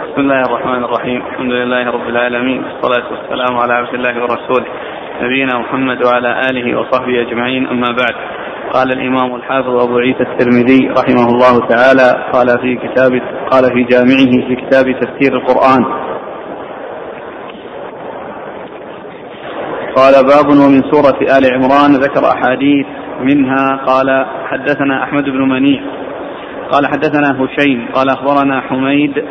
بسم الله الرحمن الرحيم. الحمد لله رب العالمين. والصلاة والسلام على عبد الله ورسوله. نبينا محمد وعلى آله وصحبه أجمعين. أما بعد قال الإمام الحافظ أبو عيسى الترمذي رحمه الله تعالى قال في كتاب قال في جامعه في كتاب تفسير القرآن. قال باب ومن سورة آل عمران ذكر أحاديث منها. قال حدثنا أحمد بن منيع. قال حدثنا هشيم قال أخبرنا حميد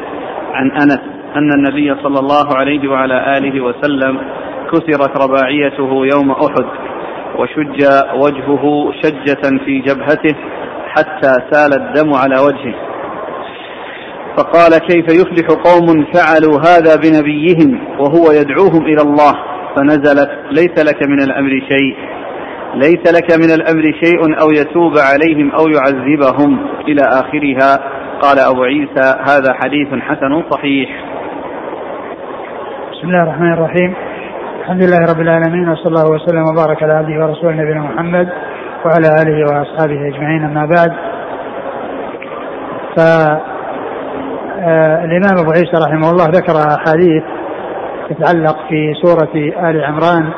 عن أنس أن النبي صلى الله عليه وعلى آله وسلم كسرت رباعيته يوم أحد وشج وجهه شجة في جبهته حتى سال الدم على وجهه. فقال كيف يفلح قوم فعلوا هذا بنبيهم وهو يدعوهم إلى الله فنزلت ليس لك من الأمر شيء ليس لك من الأمر شيء أو يتوب عليهم أو يعذبهم إلى آخرها. قال أبو عيسى هذا حديث حسن صحيح. بسم الله الرحمن الرحيم. الحمد لله رب العالمين وصلى الله وسلم وبارك على عبده ورسوله نبينا محمد وعلى آله وأصحابه أجمعين. أما بعد ف الامام أبو عيسى رحمه الله ذكر أحاديث تتعلق في سورة آل عمران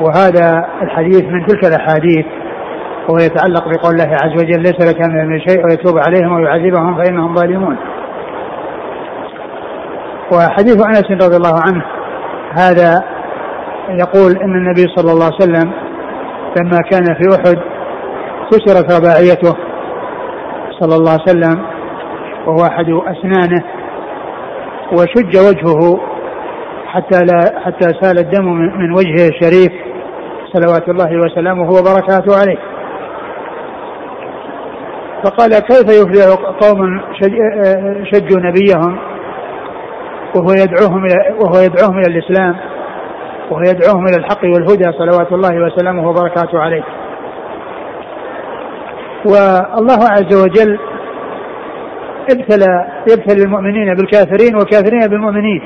وهذا الحديث من تلك الأحاديث وهو يتعلق بقول الله عز وجل ليس لك من شيء ويتوب عليهم ويعذبهم فإنهم ظالمون. وحديث أنس رضي الله عنه هذا يقول إن النبي صلى الله عليه وسلم لما كان في أحد كسرت رباعيته صلى الله عليه وسلم وهو أحد أسنانه وشج وجهه حتى لا حتى سال الدم من وجهه الشريف صلوات الله وسلامه وبركاته عليه فقال كيف يفلح قوم شجوا نبيهم وهو يدعوهم إلى وهو يدعوهم إلى الإسلام وهو يدعوهم إلى الحق والهدى صلوات الله وسلامه وبركاته عليه. والله عز وجل ابتلى يبتلي المؤمنين بالكافرين والكافرين بالمؤمنين.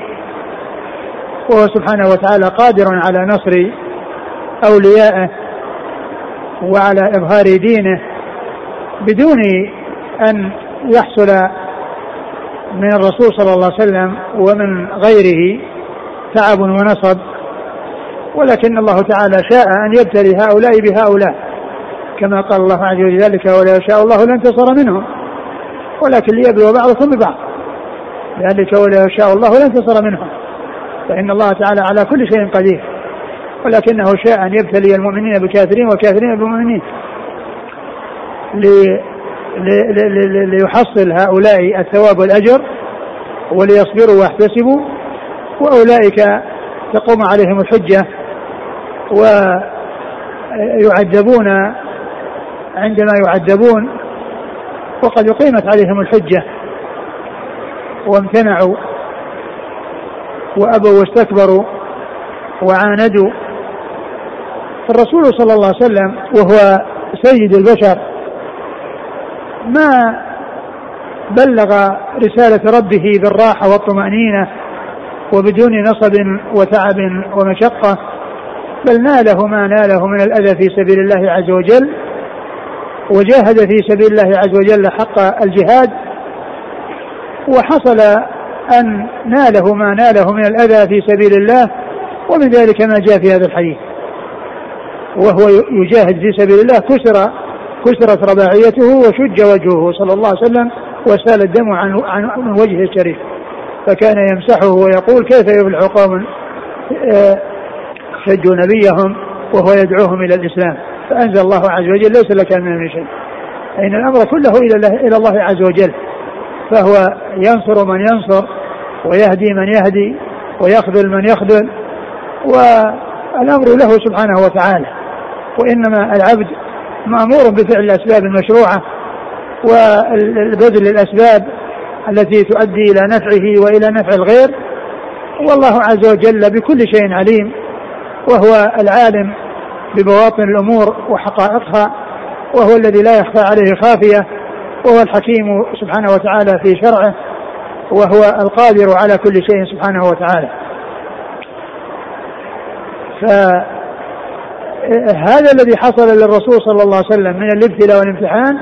وهو سبحانه وتعالى قادر على نصر أوليائه وعلى إظهار دينه بدون أن يحصل من الرسول صلى الله عليه وسلم ومن غيره تعب ونصب ولكن الله تعالى شاء أن يبتلي هؤلاء بهؤلاء كما قال الله عز وجل ذلك ولا يشاء الله لانتصر منهم ولكن ليبلو بعضكم ببعض ذلك ولا يشاء الله لانتصر منهم فإن الله تعالى على كل شيء قدير ولكنه شاء أن يبتلي المؤمنين بالكافرين ليحصل هؤلاء الثواب والأجر وليصبروا ويحتسبوا وأولئك تقوم عليهم الحجة ويعذبون عندما يعذبون وقد أقيمت عليهم الحجة وامتنعوا وأبوا واستكبروا وعاندوا. فالرسول صلى الله عليه وسلم وهو سيد البشر ما بلغ رسالة ربه بالراحة والطمأنينة وبدون نصب وتعب ومشقة بل ناله ما ناله من الأذى في سبيل الله عز وجل وجاهد في سبيل الله عز وجل حق الجهاد وحصل أن ناله ما ناله من الأذى في سبيل الله ومن ذلك ما جاء في هذا الحديث وهو يجاهد في سبيل الله كسر كسرت رباعيته وشج وجهه صلى الله عليه وسلم وسال الدم عن عن وجهه الشريف فكان يمسحه ويقول كيف يفلح قوم آه، شجوا نبيهم وهو يدعوهم إلى الإسلام فأنزل الله عز وجل ليس لك من شيء فإن الأمر كله إلى إلى الله عز وجل فهو ينصر من ينصر ويهدي من يهدي ويخذل من يخذل والأمر له سبحانه وتعالى وإنما العبد مأمور بفعل الأسباب المشروعة وبذل الاسباب التي تؤدي إلى نفعه وإلى نفع الغير. والله عز وجل بكل شيء عليم وهو العالم ببواطن الأمور وحقائقها وهو الذي لا يخفى عليه خافية وهو الحكيم سبحانه وتعالى في شرعه وهو القادر على كل شيء سبحانه وتعالى. ف هذا الذي حصل للرسول صلى الله عليه وسلم من الابتلاء والامتحان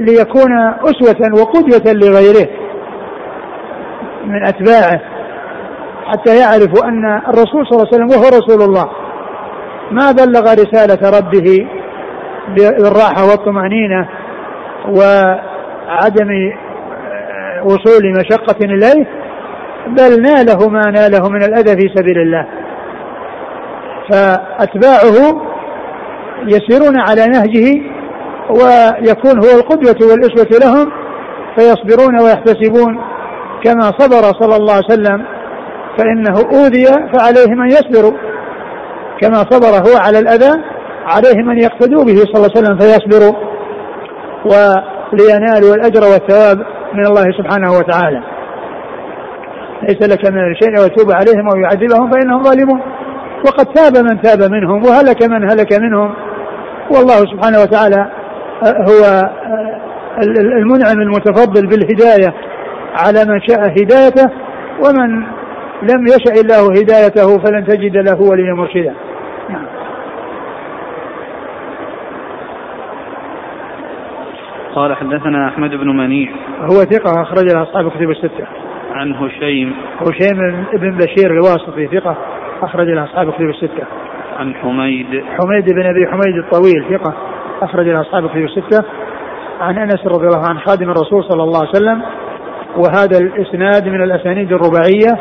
ليكون أسوة وقدوة لغيره من أتباعه حتى يعرفوا أن الرسول صلى الله عليه وسلم وهو رسول الله ما بلغ رسالة ربه بالراحة والطمأنينة وعدم وصول مشقة إليه بل ناله ما ناله من الأذى في سبيل الله. فأتباعه يسيرون على نهجه ويكون هو القدوة والأسوة لهم فيصبرون ويحتسبون كما صبر صلى الله عليه وسلم فإنه أوذي فعليهم أن يصبروا كما صبر هو على الأذى عليهم أن يقتدوا به صلى الله عليه وسلم فيصبروا ولينالوا الأجر والثواب من الله سبحانه وتعالى. ليس لك من الشيء ويتوب عليهم أو يعذبهم فإنهم ظالمون. وقد تاب من تاب منهم وهلك من هلك منهم. والله سبحانه وتعالى هو المنعم المتفضل بالهداية على من شاء هدايته ومن لم يشاء الله هدايته فلن تجد له وليا مرشدا. نعم. قال حدثنا أحمد بن منيع. هو ثقة اخرج له أصحاب كتب الستة. عن هشيم. هشيم بن بشير الواسطي ثقة. أخرج له أصحاب كتب السته عن حميد. حميد بن أبي حميد الطويل ثقة. أخرج له أصحاب كتب السته عن أنس رضي الله عنه خادم الرسول صلى الله عليه وسلم. وهذا الإسناد من الأسانيد الرباعية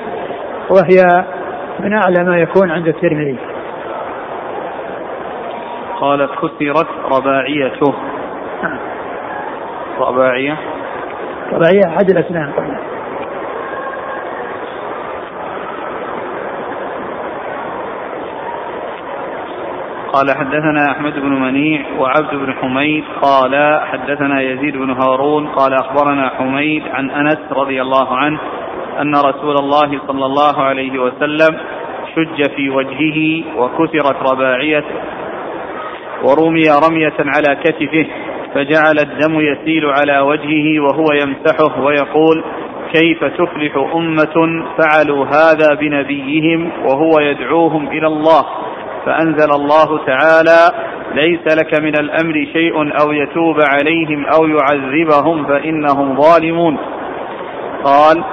وهي من أعلى ما يكون عند الترمذي. قال كثرت رباعيته. رباعية. رباعية أحد الأسنان قال حدثنا أحمد بن منيع وعبد بن حميد قال حدثنا يزيد بن هارون قال أخبرنا حميد عن أنس رضي الله عنه أن رسول الله صلى الله عليه وسلم شج في وجهه وكسرت رباعيته ورمي رمية على كتفه فجعل الدم يسيل على وجهه وهو يمسحه ويقول كيف تفلح أمة فعلوا هذا بنبيهم وهو يدعوهم إلى الله فأنزل الله تعالى ليس لك من الأمر شيء أو يتوب عليهم أو يعذبهم فإنهم ظالمون. قال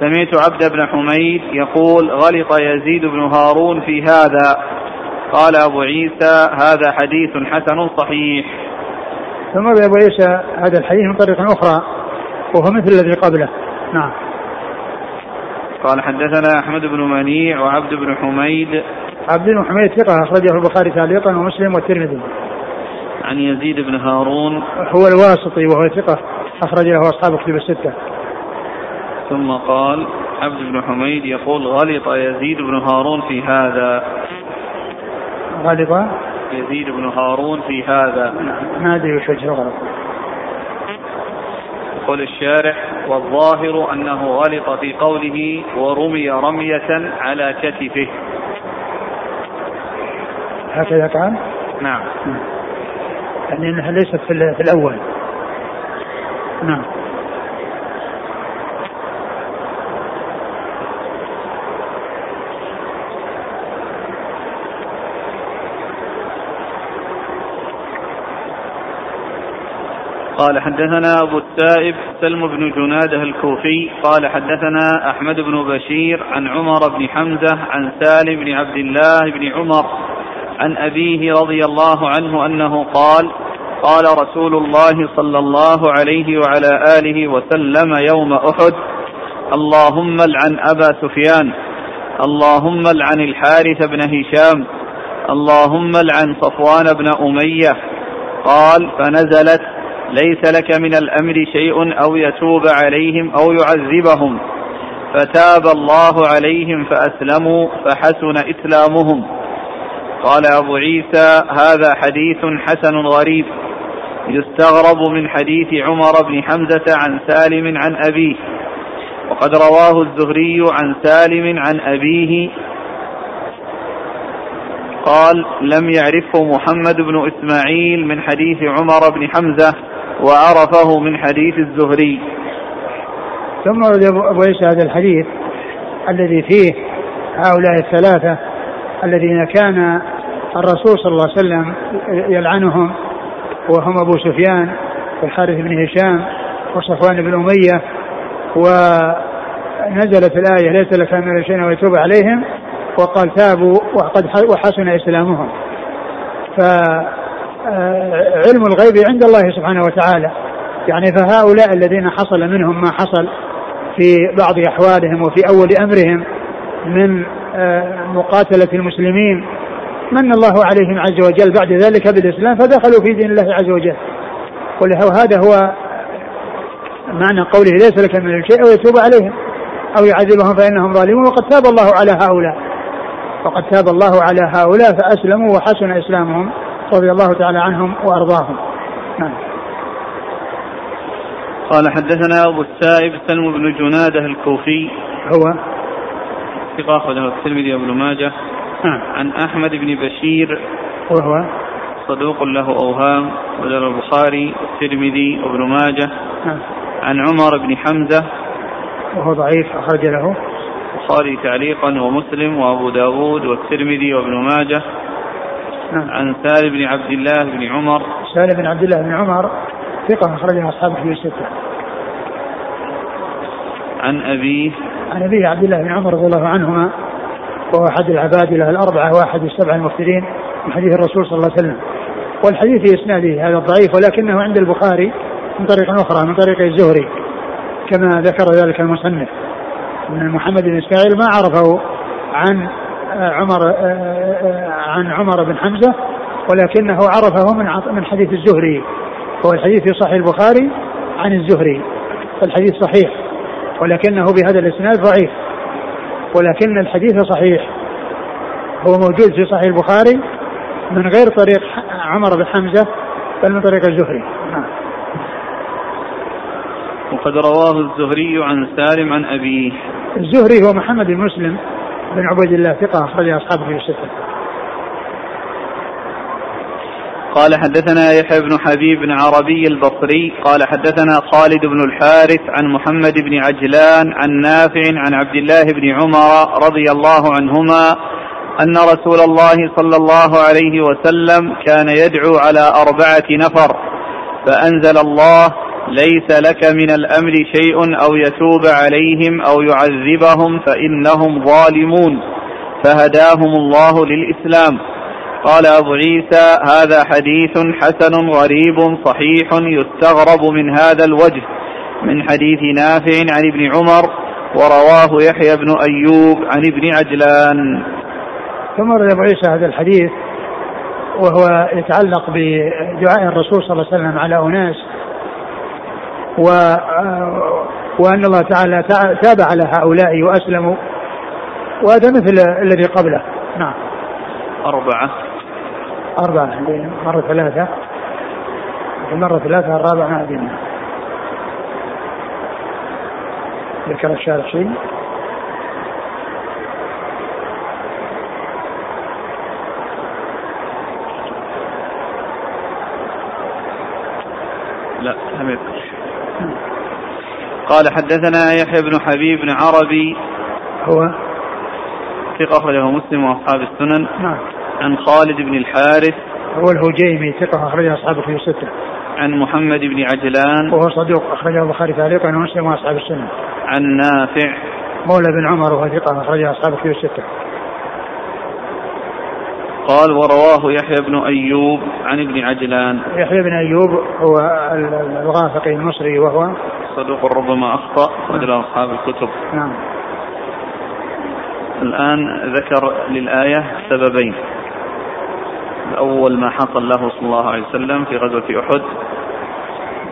سمعت عبد بن حميد يقول غلط يزيد بن هارون في هذا. قال أبو عيسى هذا حديث حسن صحيح. ثم أبو عيسى هذا الحديث من طريق أخرى وهو مثل الذي قبله. نعم. قال حدثنا أحمد بن منيع وعبد بن حميد عبد بن حميد ثقة أخرجه البخاري تعليقا ومسلم والترمذي. عن يزيد بن هارون هو الواسطي وهو ثقة أخرج له أصحاب كتب الستة. ثم قال عبد بن حميد يقول غلط يزيد بن هارون في هذا. غلط يزيد بن هارون في هذا. ما أدري وش وجه الغلط. يقول الشارح والظاهر أنه غلط في قوله ورمي رمية على كتفه هكذا كان؟ نعم. يعني إنها ليست في, في الأول. نعم. قال حدثنا أبو التائب سلم بن جنادة الكوفي. قال حدثنا أحمد بن بشير عن عمر بن حمزة عن سالم بن عبد الله بن عمر عن أبيه رضي الله عنه أنه قال قال رسول الله صلى الله عليه وعلى آله وسلم يوم أحد اللهم العن أبا سفيان اللهم العن الحارث بن هشام اللهم العن صفوان بن أمية. قال فنزلت ليس لك من الأمر شيء أو يتوب عليهم أو يعذبهم. فتاب الله عليهم فأسلموا فحسن إسلامهم. قال أبو عيسى هذا حديث حسن غريب. يستغرب من حديث عمر بن حمزة عن سالم عن أبيه. وقد رواه الزهري عن سالم عن أبيه. قال لم يعرفه محمد بن إسماعيل من حديث عمر بن حمزة وعرفه من حديث الزهري. ثم أبو عيسى هذا الحديث الذي فيه هؤلاء الثلاثة الذين كان الرسول صلى الله عليه وسلم يلعنهم وهم أبو سفيان والحارث بن هشام وصفوان بن أمية ونزلت الآية ليس لك من شيء ويتوب عليهم وقال تابوا وقد وحسن إسلامهم. فعلم الغيب عند الله سبحانه وتعالى. يعني فهؤلاء الذين حصل منهم ما حصل في بعض أحوالهم وفي أول أمرهم من آه، مقاتلة المسلمين من الله عليهم عز وجل بعد ذلك بالإسلام فدخلوا في دين الله عز وجل. وهذا هو معنى قوله ليس لك من الشيء أو يتوب عليهم أو يعذبهم فإنهم ظالمون. وقد تاب الله على هؤلاء. وقد تاب الله على هؤلاء فأسلموا وحسن إسلامهم رضي الله تعالى عنهم وأرضاهم. نعم. قال حدثنا أبو السائب سلم بن جنادة الكوفي. هو ثقة أخرجه الترمذي وابن ماجه. نعم. عن أحمد بن بشير. وهو؟ صدوق له أوهام وجر البخاري والترمذي وابن ماجه. نعم. عن عمر بن حمزة. وهو ضعيف أخرج له. البخاري تعليقا ومسلم وأبو داود والترمذي وابن ماجه. نعم. عن سالم بن عبد الله بن عمر. سالم بن عبد الله بن عمر ثقة أخرجها أصحاب في الستة. عن أبيه. عن أبيه عبد الله بن عمر رضي الله عنهما وهو أحد العبادلة الأربعة وأحد السبع المفسرين من حديث الرسول صلى الله عليه وسلم. والحديث في إسناده هذا الضعيف ولكنه عند البخاري من طريق أخرى من طريق الزهري كما ذكر ذلك المصنف. من محمد بن إسماعيل ما عرفه عن عمر عن عمر بن حمزة ولكنه عرفه من من حديث الزهري هو الحديث في صحيح البخاري عن الزهري فالحديث صحيح. ولكنه بهذا الإسناد ضعيف ولكن الحديث صحيح. هو موجود في صحيح البخاري من غير طريق عمر بن حمزة بل من طريق الزهري. نعم. وقد رواه الزهري عن سالم عن أبيه. الزهري هو محمد بن مسلم بن عبيد الله ثقة أخرج أصحابه في الستة. قال حدثنا يحيى بن حبيب بن عربي البصري قال حدثنا خالد بن الحارث عن محمد بن عجلان عن نافع عن عبد الله بن عمر رضي الله عنهما أن رسول الله صلى الله عليه وسلم كان يدعو على أربعة نفر فأنزل الله ليس لك من الأمر شيء أو يتوب عليهم أو يعذبهم فإنهم ظالمون. فهداهم الله للإسلام. قال أبو عيسى هذا حديث حسن غريب صحيح يستغرب من هذا الوجه. من حديث نافع عن ابن عمر ورواه يحيى بن أيوب عن ابن عجلان. ثم روي أبو عيسى هذا الحديث وهو يتعلق بدعاء الرسول صلى الله عليه وسلم على أناس. و وأن الله تعالى تاب على هؤلاء وأسلموا. وهذا مثل الذي قبله. نعم. أربعة. أربعة مرة ثلاثة. مرة ثلاثة الرابعة ما أدري ذكر الشارع شيء؟ لا لم يذكر قال حدثنا يحيى بن حبيب بن عربي. هو؟ ثقة أخرجه مسلم وأصحاب السنن. نعم. عن خالد بن الحارث هو الهجيمي ثقة أخرجه أصحابه في الستة. عن محمد بن عجلان وهو صدوق أخرجه البخاري تعليقا ومسلم وأصحاب السنة. عن نافع مولى بن عمر وهو ثقة أخرجه أصحابه في الستة. قال ورواه يحيى بن أيوب عن ابن عجلان. يحيى بن أيوب هو الغافقي المصري وهو صدوق ربما أخطأ رجل أصحاب الكتب. نعم. الآن ذكر للآية سببين. الأول ما حصل له صلى الله عليه وسلم في غزوة أحد.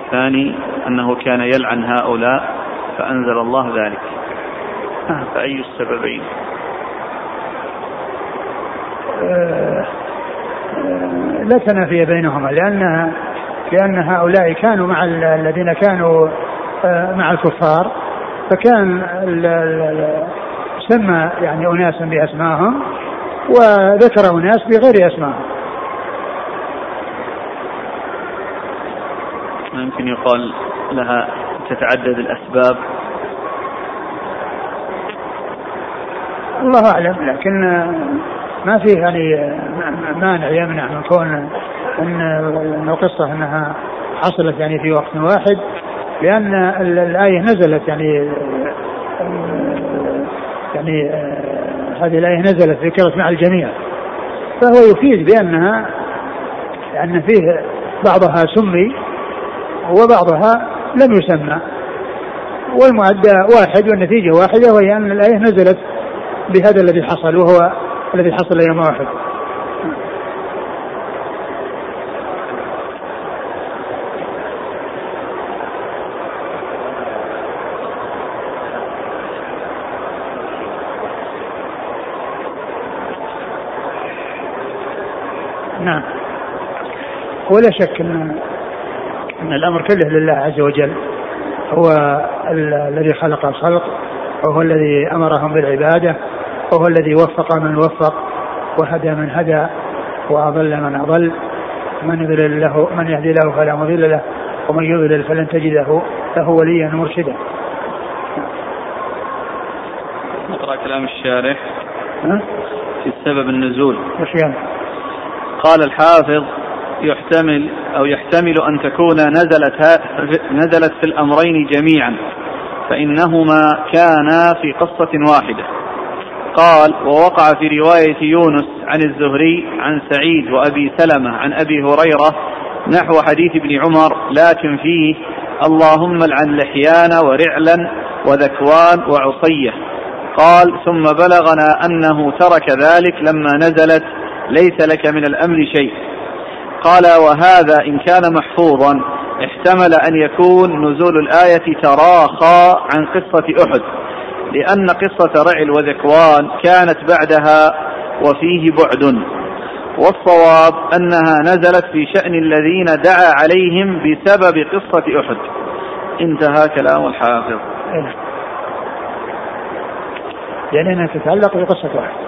الثاني أنه كان يلعن هؤلاء فأنزل الله ذلك. فأي السببين؟ لا تنافي بينهما لأن لأن هؤلاء كانوا مع الذين كانوا آه، مع الكفار فكان سمى يعني أناسا بأسمائهم وذكر أناس بغير أسمائهم. يمكن يقال لها تتعدد الأسباب. الله أعلم لكن ما فيه يعني مانع يمنع من كون إن القصة إنها حصلت يعني في وقت واحد لأن الآية نزلت يعني يعني هذه الآية نزلت ذكرت مع الجميع. فهو يفيد بأنها أن فيه بعضها سمي وبعضها لم يسمى. والمعدى واحد والنتيجة واحدة وهي أن الآية نزلت بهذا الذي حصل وهو الذي حصل يوم واحد. نعم. ولا شك أن أن الأمر كله لله عز وجل هو الذي خلق الخلق وهو الذي أمرهم بالعبادة وهو الذي وفق من وفق وهدى من هدى وأضل من أضل من يضلل له من يهدي له فلا مضل له ومن يضلل فلن تجد له له وليا مرشدا. نقرأ كلام الشارح في سبب النزول. وش يعني؟ قال الحافظ يحتمل أو يحتمل أن تكون نزلت نزلت في الأمرين جميعا فإنهما كانا في قصة واحدة. قال ووقع في رواية يونس عن الزهري عن سعيد وأبي سلمة عن أبي هريرة نحو حديث ابن عمر لكن فيه اللهم العن لحيان ورعلا وذكوان وعصية. قال ثم بلغنا أنه ترك ذلك لما نزلت ليس لك من الأمر شيء. قال وهذا إن كان محفوظا. احتمل أن يكون نزول الآية تراخى عن قصة أحد لأن قصة رعل وذكوان كانت بعدها وفيه بعد. والصواب أنها نزلت في شأن الذين دعا عليهم بسبب قصة أحد. انتهى كلام الحافظ. لأنها تتعلق بقصة أحد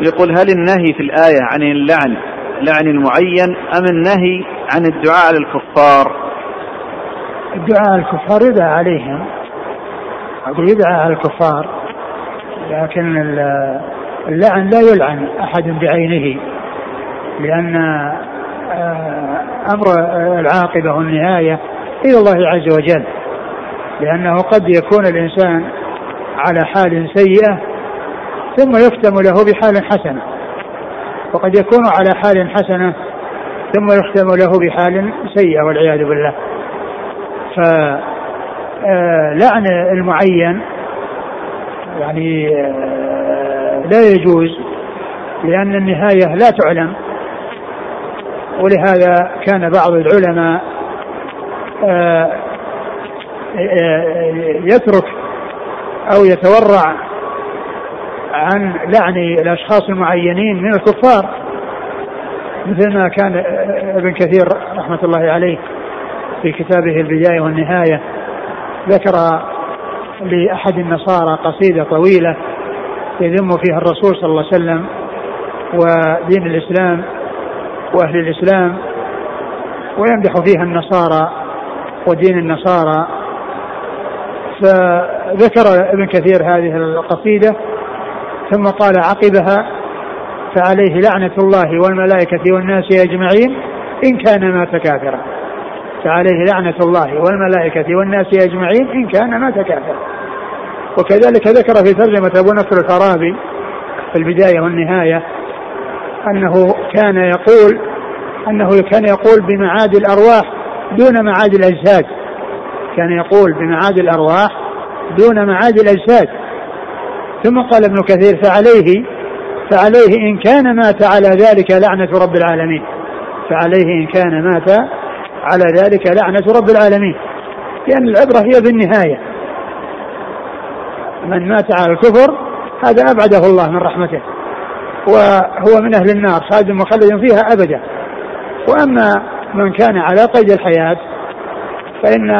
يقول هل النهي في الآية عن اللعن لعن المعين أم النهي عن الدعاء على الكفار؟ الدعاء الكفار يدعى عليهم. أقول يدعى على الكفار لكن اللعن لا يلعن أحد بعينه لأن آه، أمر العاقبة والنهاية إلى الله عز وجل لأنه قد يكون الإنسان على حال سيئة ثم يختم له بحال حسنة. وقد يكون على حال حسنة ثم يختم له بحال سيئة والعياذ بالله. فلعن آه، المعين يعني آه، لا يجوز لأن النهاية لا تعلم. ولهذا كان بعض العلماء آه، يترك أو يتورع عن لعن الأشخاص المعينين من الكفار مثل ما كان ابن كثير رحمة الله عليه في كتابه البداية والنهاية ذكر لأحد النصارى قصيدة طويلة يذم فيها الرسول صلى الله عليه وسلم ودين الإسلام وأهل الإسلام ويمدح فيها النصارى ودين النصارى. فذكر ابن كثير هذه القصيدة ثم قال عقبها فعليه لعنة الله والملائكة والناس أجمعين إن كان مات كافرا. فعليه لعنة الله والملائكة والناس أجمعين إن كان مات كافرا. وكذلك ذكر في ترجمة أبو نصر الفارابي في البداية والنهاية أنه كان يقول أنه كان يقول بمعاد الأرواح دون معاد الأجساد. كان يقول بمعاد الأرواح دون معاد الأجساد. ثم قال ابن كثير فعليه فعليه إن كان مات على ذلك لعنة رب العالمين. فعليه إن كان مات على ذلك لعنة رب العالمين. لأن العبرة هي بالنهاية. من مات على الكفر هذا أبعده الله من رحمته. وهو من أهل النار خالد مخلد فيها أبدا. وأما من كان على قيد الحياة فإن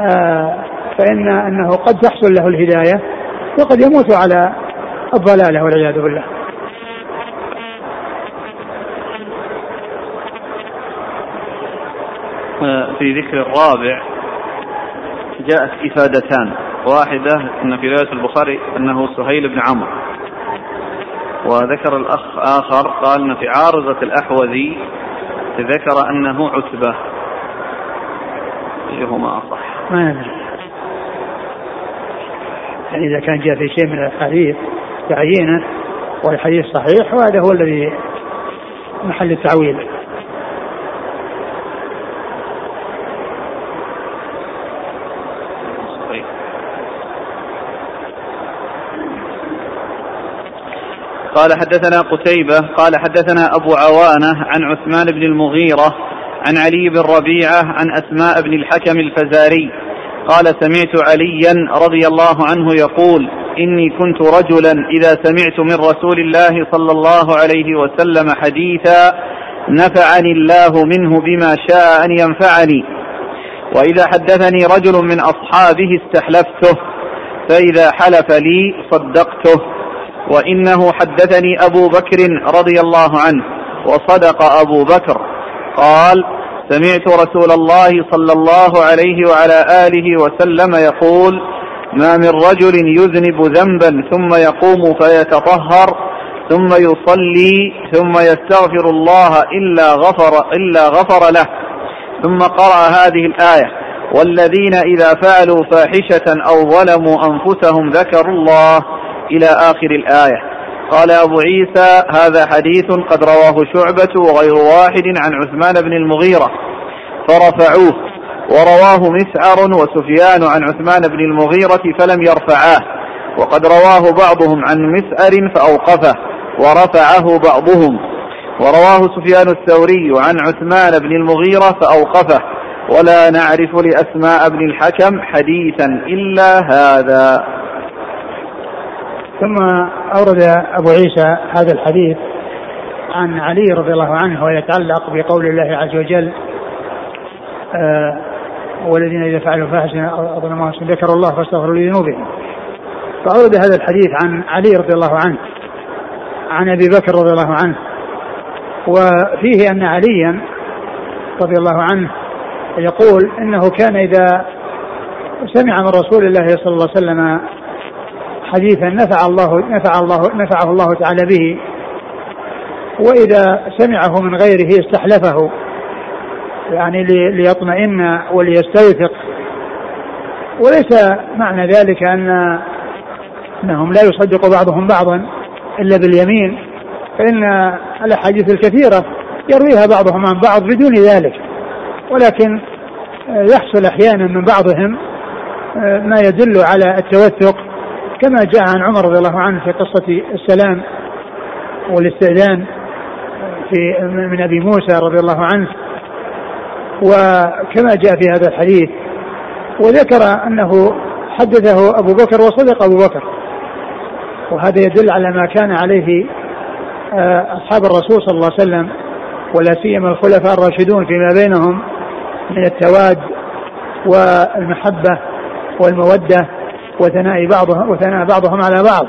آه فإن أنه قد تحصل له الهداية. وقد يموت على الضلالة والعياذ بالله. في ذكر الرابع جاءت إفادتان. واحدة أن في رواية البخاري أنه سهيل بن عمرو. وذكر الأخ آخر قال أن في عارضة الأحوذي ذكر أنه عتبة. أيهما أصح؟ ما ندري يعني إذا كان جاء في شيء من الحديث تعيينه والحديث صحيح وهذا هو الذي محل التعويل. قال حدثنا قتيبة قال حدثنا أبو عوانة عن عثمان بن المغيرة عن علي بن ربيعة عن أسماء بن الحكم الفزاري. قال سمعت عليا رضي الله عنه يقول إني كنت رجلا إذا سمعت من رسول الله صلى الله عليه وسلم حديثا نفعني الله منه بما شاء أن ينفعني. وإذا حدثني رجل من أصحابه استحلفته فإذا حلف لي صدقته. وإنه حدثني أبو بكر رضي الله عنه وصدق أبو بكر. قال سمعت رسول الله صلى الله عليه وعلى آله وسلم يقول ما من رجل يذنب ذنبا ثم يقوم فيتطهر ثم يصلي ثم يستغفر الله إلا غفر إلا غفر له. ثم قرأ هذه الآية والذين إذا فعلوا فاحشة أو ظلموا أنفسهم ذكروا الله. إلى آخر الآية قال أبو عيسى هذا حديث قد رواه شعبة وغير واحد عن عثمان بن المغيرة فرفعوه ورواه مسعر وسفيان عن عثمان بن المغيرة فلم يرفعاه وقد رواه بعضهم عن مسعر فأوقفه ورفعه بعضهم ورواه سفيان الثوري عن عثمان بن المغيرة فأوقفه ولا نعرف لأسماء بن الحكم حديثا إلا هذا. ثم أورد أبو عيسى هذا الحديث عن علي رضي الله عنه ويتعلق بقول الله عز وجل آه والذين إذا فعلوا فاحشة أو ظلموا ذكروا الله فاستغفروا لذنوبهم. فأورد هذا الحديث عن علي رضي الله عنه عن أبي بكر رضي الله عنه وفيه أن عليا رضي الله عنه يقول إنه كان إذا سمع من رسول الله صلى الله عليه وسلم حديثا نفع الله نفع الله نفعه الله تعالى به. وإذا سمعه من غيره استحلفه. يعني ليطمئن وليستوثق. وليس معنى ذلك ان أنهم لا يصدق بعضهم بعضا إلا باليمين. فإن الأحاديث الكثيرة يرويها بعضهم عن بعض بدون ذلك. ولكن يحصل أحيانا من بعضهم ما يدل على التوثق. كما جاء عن عمر رضي الله عنه في قصة السلام والاستئذان في من أبي موسى رضي الله عنه وكما جاء في هذا الحديث وذكر أنه حدثه أبو بكر وصدق أبو بكر وهذا يدل على ما كان عليه آه، أصحاب الرسول صلى الله عليه وسلم ولا سيما الخلفاء الراشدون فيما بينهم من التواد والمحبة والمودة. وثناء بعضهم وثناء بعضهم على بعض.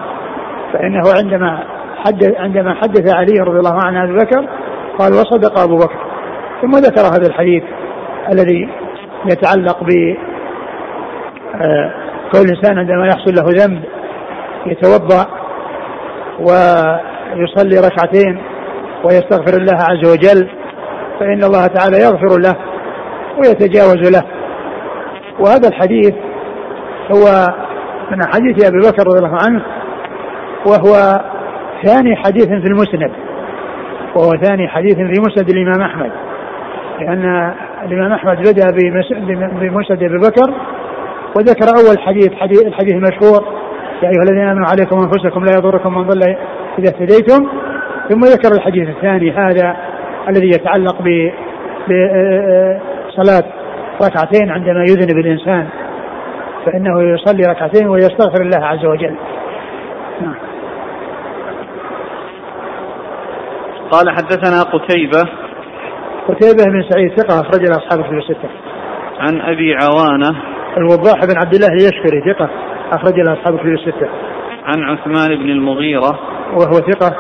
فإنه عندما حدث عندما حدث علي رضي الله عنه ابي بكر قال وصدق أبو بكر. ثم ذكر هذا الحديث الذي يتعلق ب آه، كل إنسان عندما يحصل له ذنب يتوضأ ويصلي ركعتين ويستغفر الله عز وجل فإن الله تعالى يغفر له ويتجاوز له. وهذا الحديث هو من حديث أبي بكر رضي الله عنه وهو ثاني حديث في المسند وهو ثاني حديث في مسند الإمام أحمد. لأن الإمام أحمد بدأ بمسند أبي بكر وذكر أول حديث حديث الحديث المشهور يا أيها الذين آمنوا عليكم أنفسكم لا يضركم من ضل إذا اهتديتم. ثم ذكر الحديث الثاني هذا الذي يتعلق ب بصلاة ركعتين عندما يذنب الإنسان. فإنه يصلي ركعتين ويستغفر الله عز وجل نعم. قال حدثنا قتيبة قتيبة بن سعيد ثقة أخرج له أصحاب الكتب الستة. عن أبي عوانة الوضاح بن عبد الله اليشكري ثقة أخرج له أصحاب الكتب الستة. عن عثمان بن المغيرة وهو ثقة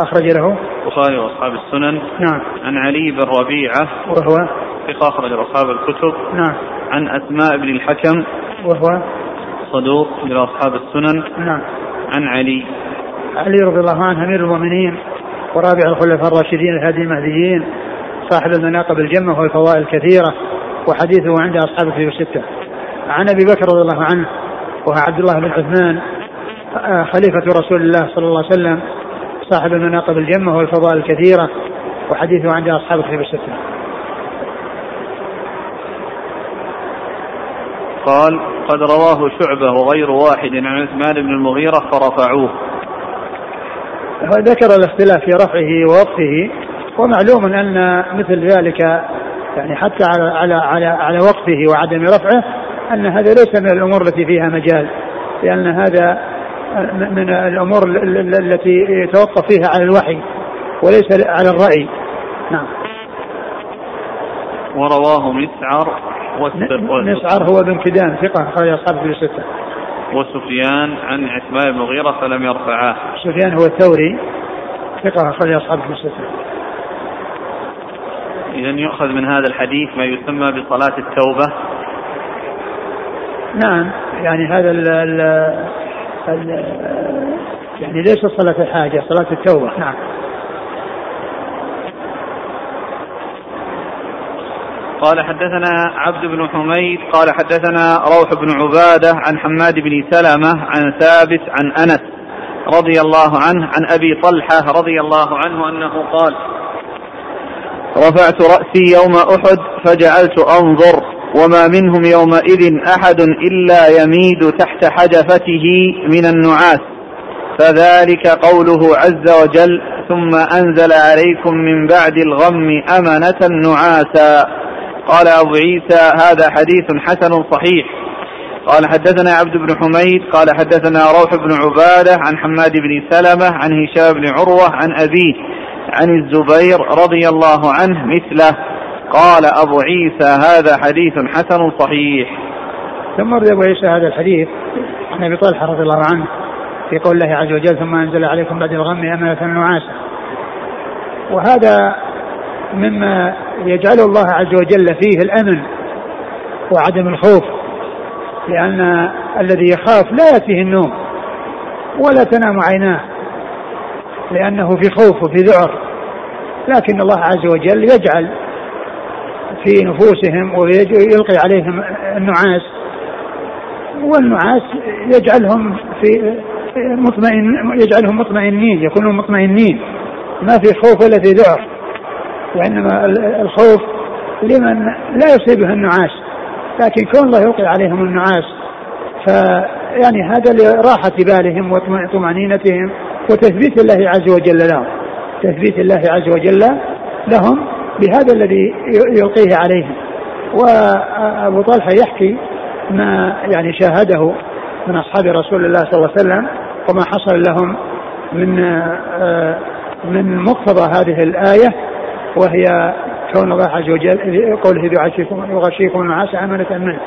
أخرج له البخاري وأصحاب السنن نعم عن علي بن ربيعة وهو ثقة أخرج أصحاب الكتب نعم عن أسماء بن الحكم وهو صدوق لأصحاب السنن. نعم. عن علي. علي رضي الله عنه أمير المؤمنين ورابع الخلفاء الراشدين الهادي المهديين صاحب المناقب الجمة والفضائل الكثيرة وحديثه عند أصحاب الكتب الستة. عن أبي بكر رضي الله عنه وهو عبد الله بن عثمان آه، خليفة رسول الله صلى الله عليه وسلم صاحب المناقب الجمة والفضائل الكثيرة وحديثه عند أصحاب الكتب الستة. قال قد رواه شعبة وغير واحد عن عثمان بن المغيرة فرفعوه. ذكر الاختلاف في رفعه ووقفه ومعلوم أن مثل ذلك يعني حتى على على على على وقفه وعدم رفعه أن هذا ليس من الأمور التي فيها مجال لأن هذا من الأمور التي يتوقف فيها على الوحي وليس على الرأي. نعم. ورواه مسعر مسعر هو بن كدان ثقة أخرج أصحاب في الستة وسفيان عن عثمان بن المغيرة فلم يرفعاه سفيان هو الثوري ثقة أخرج أصحاب في الستة إذا يؤخذ من هذا الحديث ما يسمى بصلاة التوبة. نعم يعني هذا ال ال ال يعني ليس صلاة الحاجة صلاة التوبة. نعم. قال حدثنا عبد بن حميد قال حدثنا روح بن عبادة عن حماد بن سلمة عن ثابت عن أنس رضي الله عنه عن أبي طلحة رضي الله عنه أنه قال رفعت رأسي يوم أحد فجعلت أنظر وما منهم يومئذ أحد إلا يميد تحت حجفته من النعاس. فذلك قوله عز وجل ثم أنزل عليكم من بعد الغم أمنة نعاسا. قال أبو عيسى هذا حديث حسن صحيح. قال حدثنا عبد بن حميد قال حدثنا روح بن عبادة عن حماد بن سلمة عن هشام بن عروة عن أبيه عن الزبير رضي الله عنه مثله. قال أبو عيسى هذا حديث حسن صحيح. ثم رد أبو عيسى هذا الحديث عن أبي طلحة رضي الله عنه في قول الله عز وجل ثم أنزل عليكم بعد الغم أمنة نعاسا وهذا مما يجعل الله عز وجل فيه الامن وعدم الخوف لأن الذي يخاف لا يأتيه النوم ولا تنام عيناه لأنه في خوف وفي ذعر. لكن الله عز وجل يجعل في نفوسهم ويلقي عليهم النعاس والنعاس يجعلهم في مطمئن يجعلهم مطمئنين يكونون مطمئنين. ما في خوف ولا في ذعر. وإنما الخوف لمن لا يصيبه النعاس. لكن كون الله يوقع عليهم النعاس فيعني هذا لراحة بالهم وطمأنينتهم وتثبيت الله عز وجل لهم. تثبيت الله عز وجل لهم بهذا الذي يلقيه عليهم. وأبو طلحة يحكي ما يعني شاهده من أصحاب رسول الله صلى الله عليه وسلم وما حصل لهم من آه، من مقتضى هذه الآية وهي كون الله عز وجل قوله يغشيكم يغشيكم النعاس أمنة منه.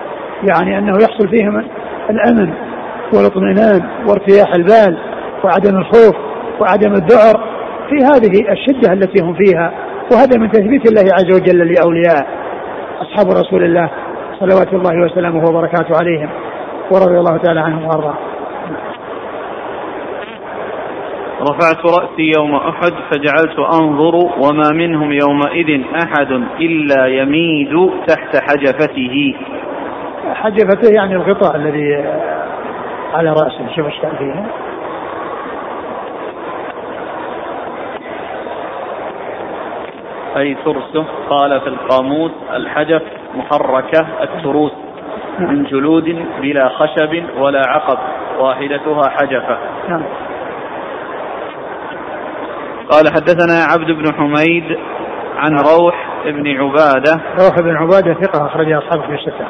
يعني أنه يحصل فيهم الأمن والاطمئنان وارتياح البال وعدم الخوف وعدم الذعر في هذه الشدة التي هم فيها. وهذا من تثبيت الله عز وجل لأوليائه أصحاب رسول الله صلوات الله وسلامه وبركاته عليهم ورضي الله تعالى عنهم وأرضاهم رفعت رأسي يوم أحد فجعلت أنظر وما منهم يومئذ أحد إلا يميد تحت حجفته. حجفته يعني الغطاء الذي على رأسه شوف إيش كان فيه أي ترسه؟ قال في القاموس الحجف محركة التروس من جلود بلا خشب ولا عقب واحدتها حجفة. نعم. قال حدثنا عبد بن حميد عن روح بن عبادة. روح بن عبادة ثقة أخرج أصحابه في الستة.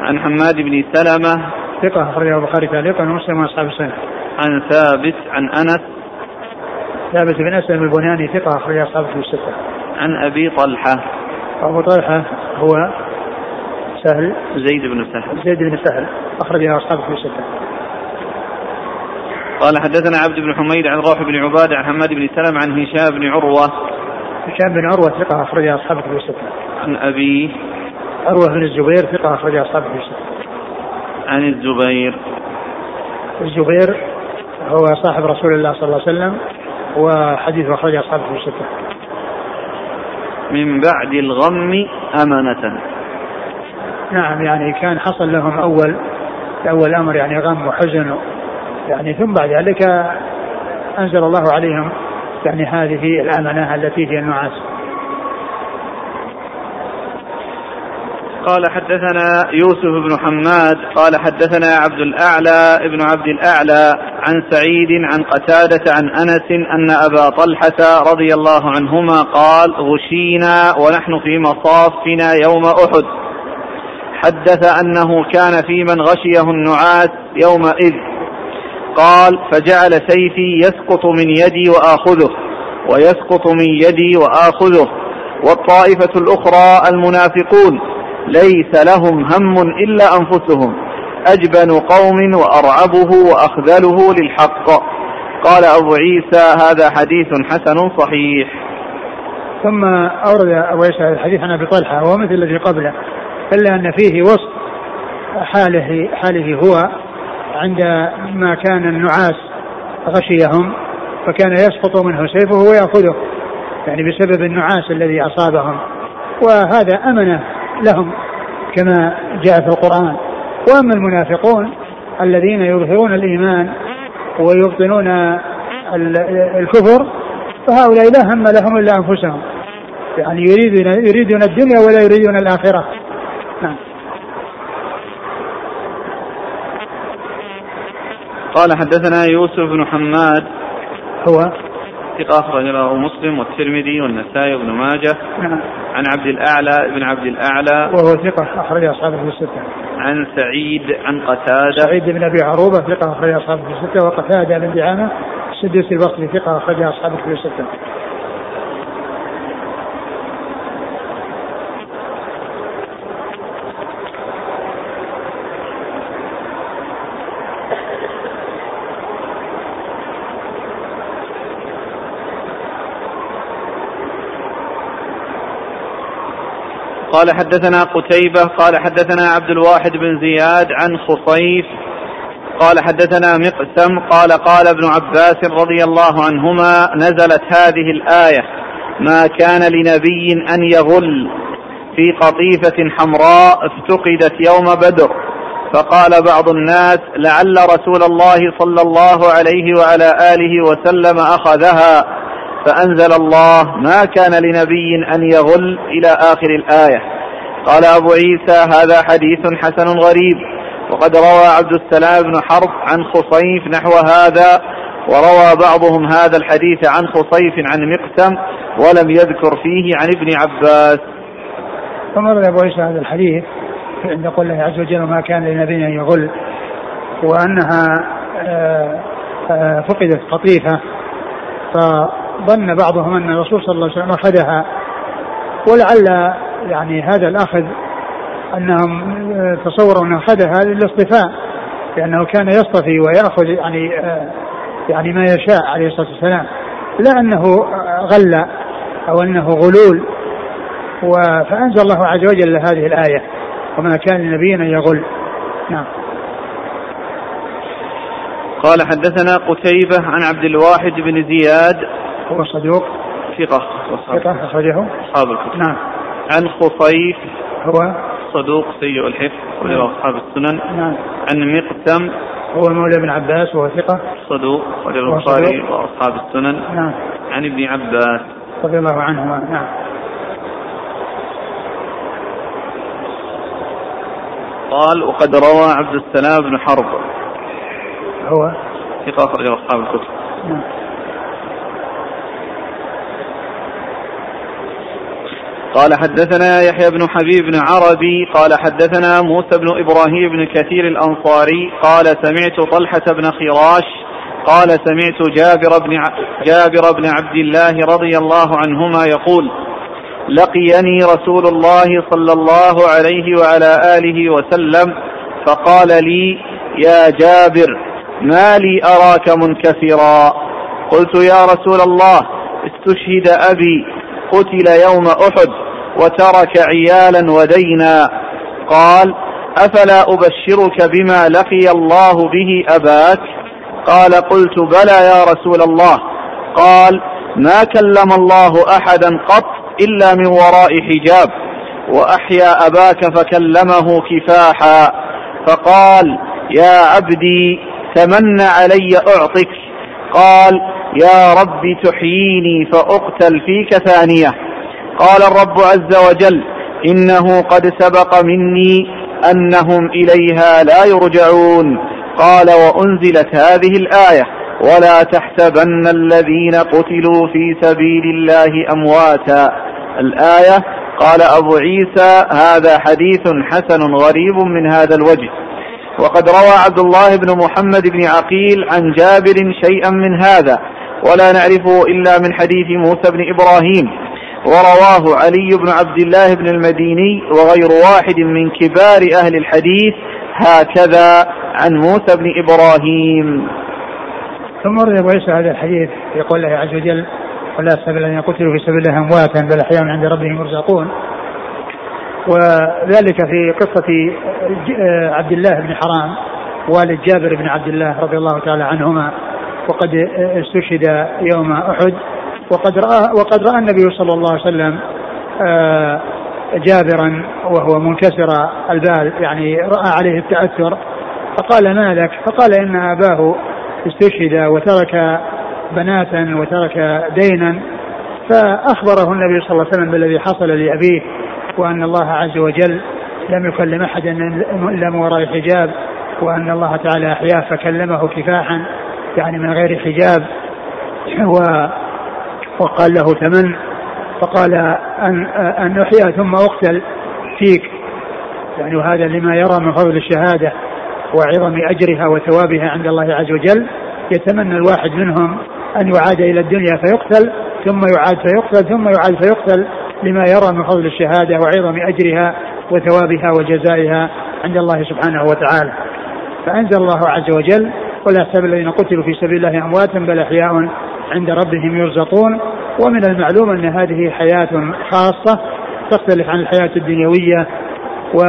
عن حماد بن سلمة. ثقة أخرجه البخاري تعليقا ومسلم وأصحاب السنة. عن ثابت عن أنس. ثابت بن أسلم البناني ثقة أخرج أصحابه في الستة. عن أبي طلحة. أبو طلحة هو سهل. زيد بن سهل. زيد بن سهل أخرجه أصحابه في الستة. قال حدثنا عبد بن حميد عن روح بن عبادة عن حماد بن سلم عن هشام بن عروة. هشام بن عروة ثقة أخرج أصحابه في الستة. عن أبي عروة بن الزبير ثقة أخرج أصحابه في الستة. عن الزبير. الزبير هو صاحب رسول الله صلى الله عليه وسلم وحديث أخرجه أصحابه في الستة. من بعد الغم أمنة. نعم يعني كان حصل لهم أول أول أمر يعني غم وحزن يعني ثم بعد ذلك أنزل الله عليهم يعني هذه الأمنة التي هي النعاس. قال حدثنا يوسف بن حماد قال حدثنا عبد الأعلى ابن عبد الأعلى عن سعيد عن قتادة عن أنس أن أبا طلحة رضي الله عنهما قال غشينا ونحن في مصافنا يوم أحد حدث أنه كان في من غشيه النعاس يومئذ. قال فجعل سيفي يسقط من يدي وآخذه ويسقط من يدي وآخذه. والطائفة الأخرى المنافقون ليس لهم هم إلا أنفسهم أجبن قوم وأرعبه وأخذله للحق. قال أبو عيسى هذا حديث حسن صحيح. ثم أورد أبو عيسى الحديث عن أبي طلحة وهو مثل الذي قبله إلا أن فيه وصف حاله حاله هو عندما كان النعاس غشيهم فكان يسقط منه سيفه ويأخذه يعني بسبب النعاس الذي أصابهم. وهذا أمنة لهم كما جاء في القرآن. وأما المنافقون الذين يظهرون الإيمان ويبطنون الكفر فهؤلاء لا هم لهم إلا أنفسهم. يعني يريدون يريدون الدنيا ولا يريدون الآخرة نعم قال حدثنا يوسف بن حماد. هو ثقة أخرج له مسلم والترمذي والنسائي وابن ماجه. نعم. عن عبد الأعلى ابن عبد الأعلى. وهو ثقة أخرج أصحابه في الستة. عن سعيد عن قتادة. سعيد بن أبي عروبة ثقة أخرج أصحابه في الستة وقتادة بن دعامة. السدوسي البصري ثقة أخرج أصحابه في الستة. قال حدثنا قتيبة قال حدثنا عبد الواحد بن زياد عن خصيف قال حدثنا مقسم قال قال ابن عباس رضي الله عنهما نزلت هذه الآية ما كان لنبي أن يغل في قطيفة حمراء افتقدت يوم بدر فقال بعض الناس لعل رسول الله صلى الله عليه وعلى آله وسلم أخذها فأنزل الله ما كان لنبي أن يغل إلى آخر الآية. قال أبو عيسى هذا حديث حسن غريب. وقد روى عبد السلام بن حرب عن خصيف نحو هذا وروى بعضهم هذا الحديث عن خصيف عن مقسم ولم يذكر فيه عن ابن عباس. ثم أبو عيسى هذا الحديث عند قول الله عز وجل ما كان لنبي أن يغل وأنها آه، آه، فقدت قطيفة ظن بعضهم أن الرسول صلى الله عليه وسلم أخذها. ولعل يعني هذا الأخذ أنهم تصوروا أنه أخذها للاصطفاء لأنه كان يصطفي ويأخذ يعني يعني ما يشاء عليه الصلاة والسلام. لا أنه غل أو أنه غلول. فأنزل الله عز وجل هذه الآية. وما كان لنبي أن يغل. نعم. قال حدثنا قتيبة عن عبد الواحد بن زياد هو صدوق ثقة. ثقة أخرجه؟ أصحاب الكتب. نعم. عن خصيف هو؟ صدوق سيء الحفظ. نعم. أصحاب السنن. نعم. عن مقسم هو مولى بن عباس وهو ثقة؟ صدوق. ولو البخاري وأصحاب السنن. نعم. عن ابن عباس. رضي الله عنهما. نعم. قال وقد روى عبد السلام بن حرب. هو؟ ثقة أخرجه أصحاب الكتب نعم. قال حدثنا يحيى بن حبيب بن عربي قال حدثنا موسى بن إبراهيم بن كثير الأنصاري قال سمعت طلحة بن خراش قال سمعت جابر بن جابر بن عبد الله رضي الله عنهما يقول لقيني رسول الله صلى الله عليه وعلى آله وسلم فقال لي يا جابر ما لي أراك منكسرا؟ قلت يا رسول الله استشهد أبي قتل يوم أحد. وترك عيالا ودينا. قال أفلا أبشرك بما لقي الله به أباك؟ قال قلت بلى يا رسول الله. قال ما كلم الله أحدا قط إلا من وراء حجاب وأحيا أباك فكلمه كفاحا. فقال يا عبدي تمن علي أعطك. قال يا رب تحييني فأقتل فيك ثانية. قال الرب عز وجل إنه قد سبق مني أنهم إليها لا يرجعون. قال وأنزلت هذه الآية ولا تحسبن الذين قتلوا في سبيل الله أمواتا. الآية قال أبو عيسى هذا حديث حسن غريب من هذا الوجه. وقد روى عبد الله بن محمد بن عقيل عن جابر شيئا من هذا. ولا نعرفه إلا من حديث موسى بن إبراهيم. ورواه علي بن عبد الله بن المديني وغير واحد من كبار أهل الحديث هكذا عن موسى بن إبراهيم. ثم ورد أبو عيسى هذا الحديث يقول الله عز وجل ولا سبيل أن يقتلوا في سبيل الله أمواتا بل أحياء عند ربهم يرزقون. وذلك في قصة عبد الله بن حرام والد جابر بن عبد الله رضي الله تعالى عنهما وقد استشهد يوم أحد. وقد رأى وقد رأى النبي صلى الله عليه وسلم آه، جابرا وهو منكسر البال يعني رأى عليه التأثر فقال ما لك؟ فقال إن أباه استشهد وترك بناتا وترك دينا فأخبره النبي صلى الله عليه وسلم بالذي حصل لأبيه وأن الله عز وجل لم يكلم أحدا إلا من وراء حجاب وأن الله تعالى أحياه فكلمه كفاحا يعني من غير حجاب و وقال له تمن فقال أن أن أحيا ثم أقتل فيك. يعني وهذا لما يرى من فضل الشهادة وعظم أجرها وثوابها عند الله عز وجل يتمنى الواحد منهم أن يعاد إلى الدنيا فيقتل ثم يعاد فيقتل ثم يعاد فيقتل لما يرى من فضل الشهادة وعظم أجرها وثوابها وجزائها عند الله سبحانه وتعالى. فأنزل الله عز وجل ولا يحسب الذين قتلوا في سبيل الله أمواتا بل أحياء عند ربهم يرزقون. ومن المعلوم أن هذه حياة خاصة تختلف عن الحياة الدنيوية و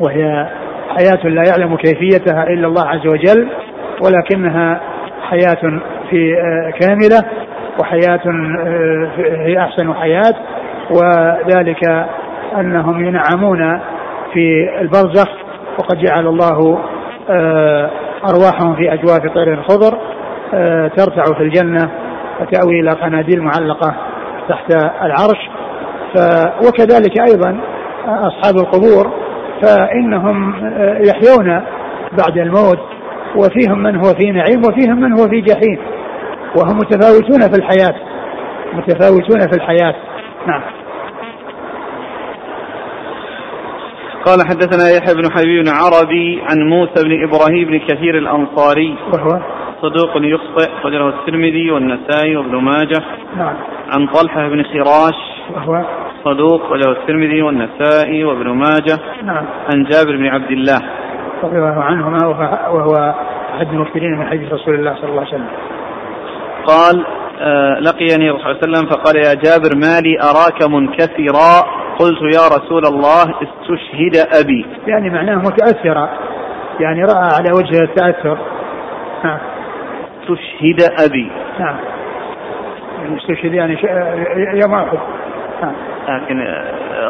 وهي حياة لا يعلم كيفيتها إلا الله عز وجل ولكنها حياة في آه، كاملة وحياة آه، هي أحسن حياة وذلك أنهم ينعمون في البرزخ وقد جعل الله آه، أرواحهم في أجواف طير خضر ترتع في الجنة وتأوي إلى قناديل معلقة تحت العرش. ف وكذلك أيضا أصحاب القبور فإنهم يحيون بعد الموت وفيهم من هو في نعيم وفيهم من هو في جحيم وهم متفاوتون في الحياة. متفاوتون في الحياة. نعم. قال حدثنا يحيى بن حبيب عربي عن موسى بن إبراهيم بن كثير الأنصاري. وهو؟ صدوق يخطئ خرجه الترمذي والنسائي وابن ماجه. نعم. عن طلحة بن خراش وهو؟ صدوق خرجه الترمذي والنسائي وابن ماجه. نعم. عن جابر بن عبد الله. رضي الله عنهما وهو أحد المكثرين من حديث رسول الله صلى الله عليه وسلم. قال آه لقيني الرسول صلى الله عليه وسلم فقال يا جابر ما لي أراك منكسرا؟ قلت يا رسول الله استشهد أبي. يعني معناه متأثرا يعني رأى على وجهه التأثر. نعم. استشهد أبي. نعم. استشهد يعني يوم احد نعم. لكن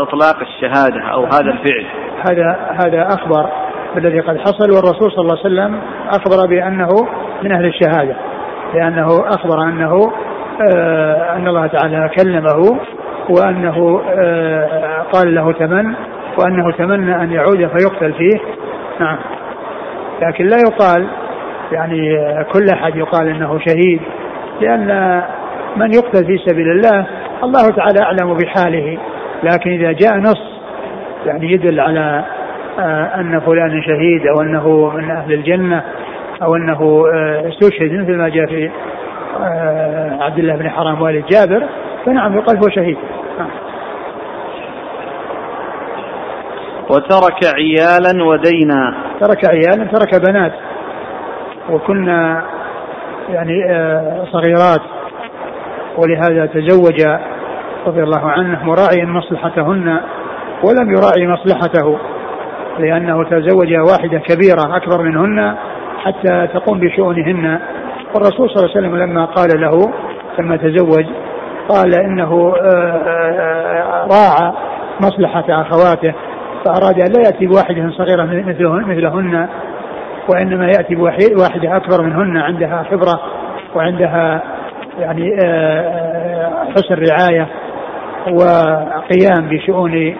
إطلاق الشهادة أو هذا الفعل. هذا هذا أخبر بالذي قد حصل والرسول صلى الله عليه وسلم أخبر بأنه من أهل الشهادة لأنه أخبر أنه آه أن الله تعالى كلمه وأنه آه قال له تمن وأنه تمنى أن يعود فيقتل فيه. نعم. لكن لا يقال يعني كل أحد يقال إنه شهيد لأن من يقتل في سبيل الله الله تعالى أعلم بحاله لكن إذا جاء نص يعني يدل على آه، أن فلان شهيد أو أنه من أهل الجنة أو أنه آه، استشهد مثل ما جاء في آه، عبد الله بن حرام والد جابر فنعم يقال هو شهيد. وترك عيالا ودينا. ترك عيالا ترك بنات. وكنا يعني صغيرات. ولهذا تزوج رضي الله عنه مراعيا مصلحتهن ولم يراعي مصلحته لأنه تزوج واحدة كبيرة أكبر منهن حتى تقوم بشؤونهن. والرسول صلى الله عليه وسلم لما قال له لما تزوج قال إنه آه، آه، راعى مصلحة أخواته فأراد أن لا يأتي بواحدة صغيرة مثلهن. وإنما يأتي بواحدة أكبر منهن عندها خبرة وعندها يعني آه، حسن رعاية وقيام بشؤون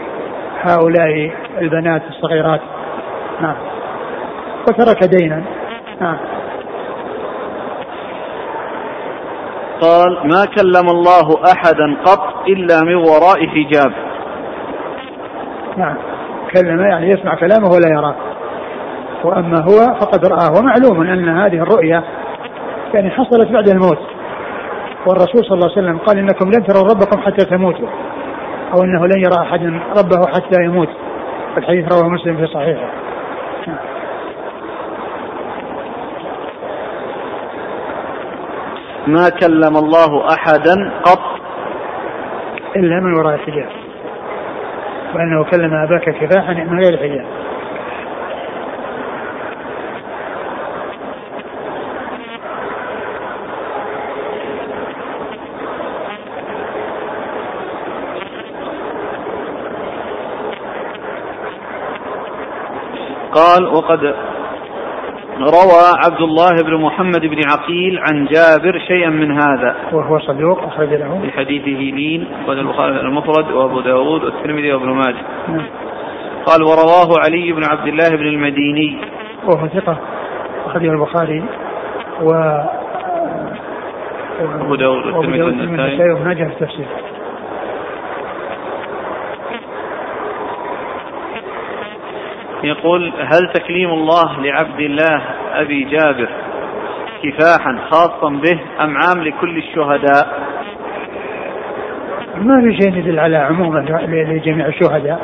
هؤلاء البنات الصغيرات. نعم. وترك دينا. نعم. قال ما كلم الله أحدا قط إلا من وراء حجاب. نعم. كلم يعني يسمع كلامه ولا يراه. واما هو فقد رآه. ومعلوم أن هذه الرؤيا يعني حصلت بعد الموت. والرسول صلى الله عليه وسلم قال إنكم لن تروا ربكم حتى تموتوا أو إنه لن يرى احد ربه حتى يموت. الحديث رواه مسلم في صحيحه. ما كلم الله أحدا قط؟ إلا من وراء الحجاب. وأنه كلم أباك كفاحا من غير حجاب. قال وقد روى عبد الله بن محمد بن عقيل عن جابر شيئا من هذا. وهو صدوق أخرج له. في حديثه لين قال البخاري المفرد وأبو داود والترمذي وابن ماجه. نعم. قال ورواه علي بن عبد الله بن المديني. وهو ثقة أخرجه البخاري و أبو داود والترمذي والنسائي وابن ماجه في التفسير. يقول هل تكليم الله لعبد الله أبي جابر كفاحا خاصا به أم عام لكل الشهداء؟ ما في شيء يدل على عموما لجميع الشهداء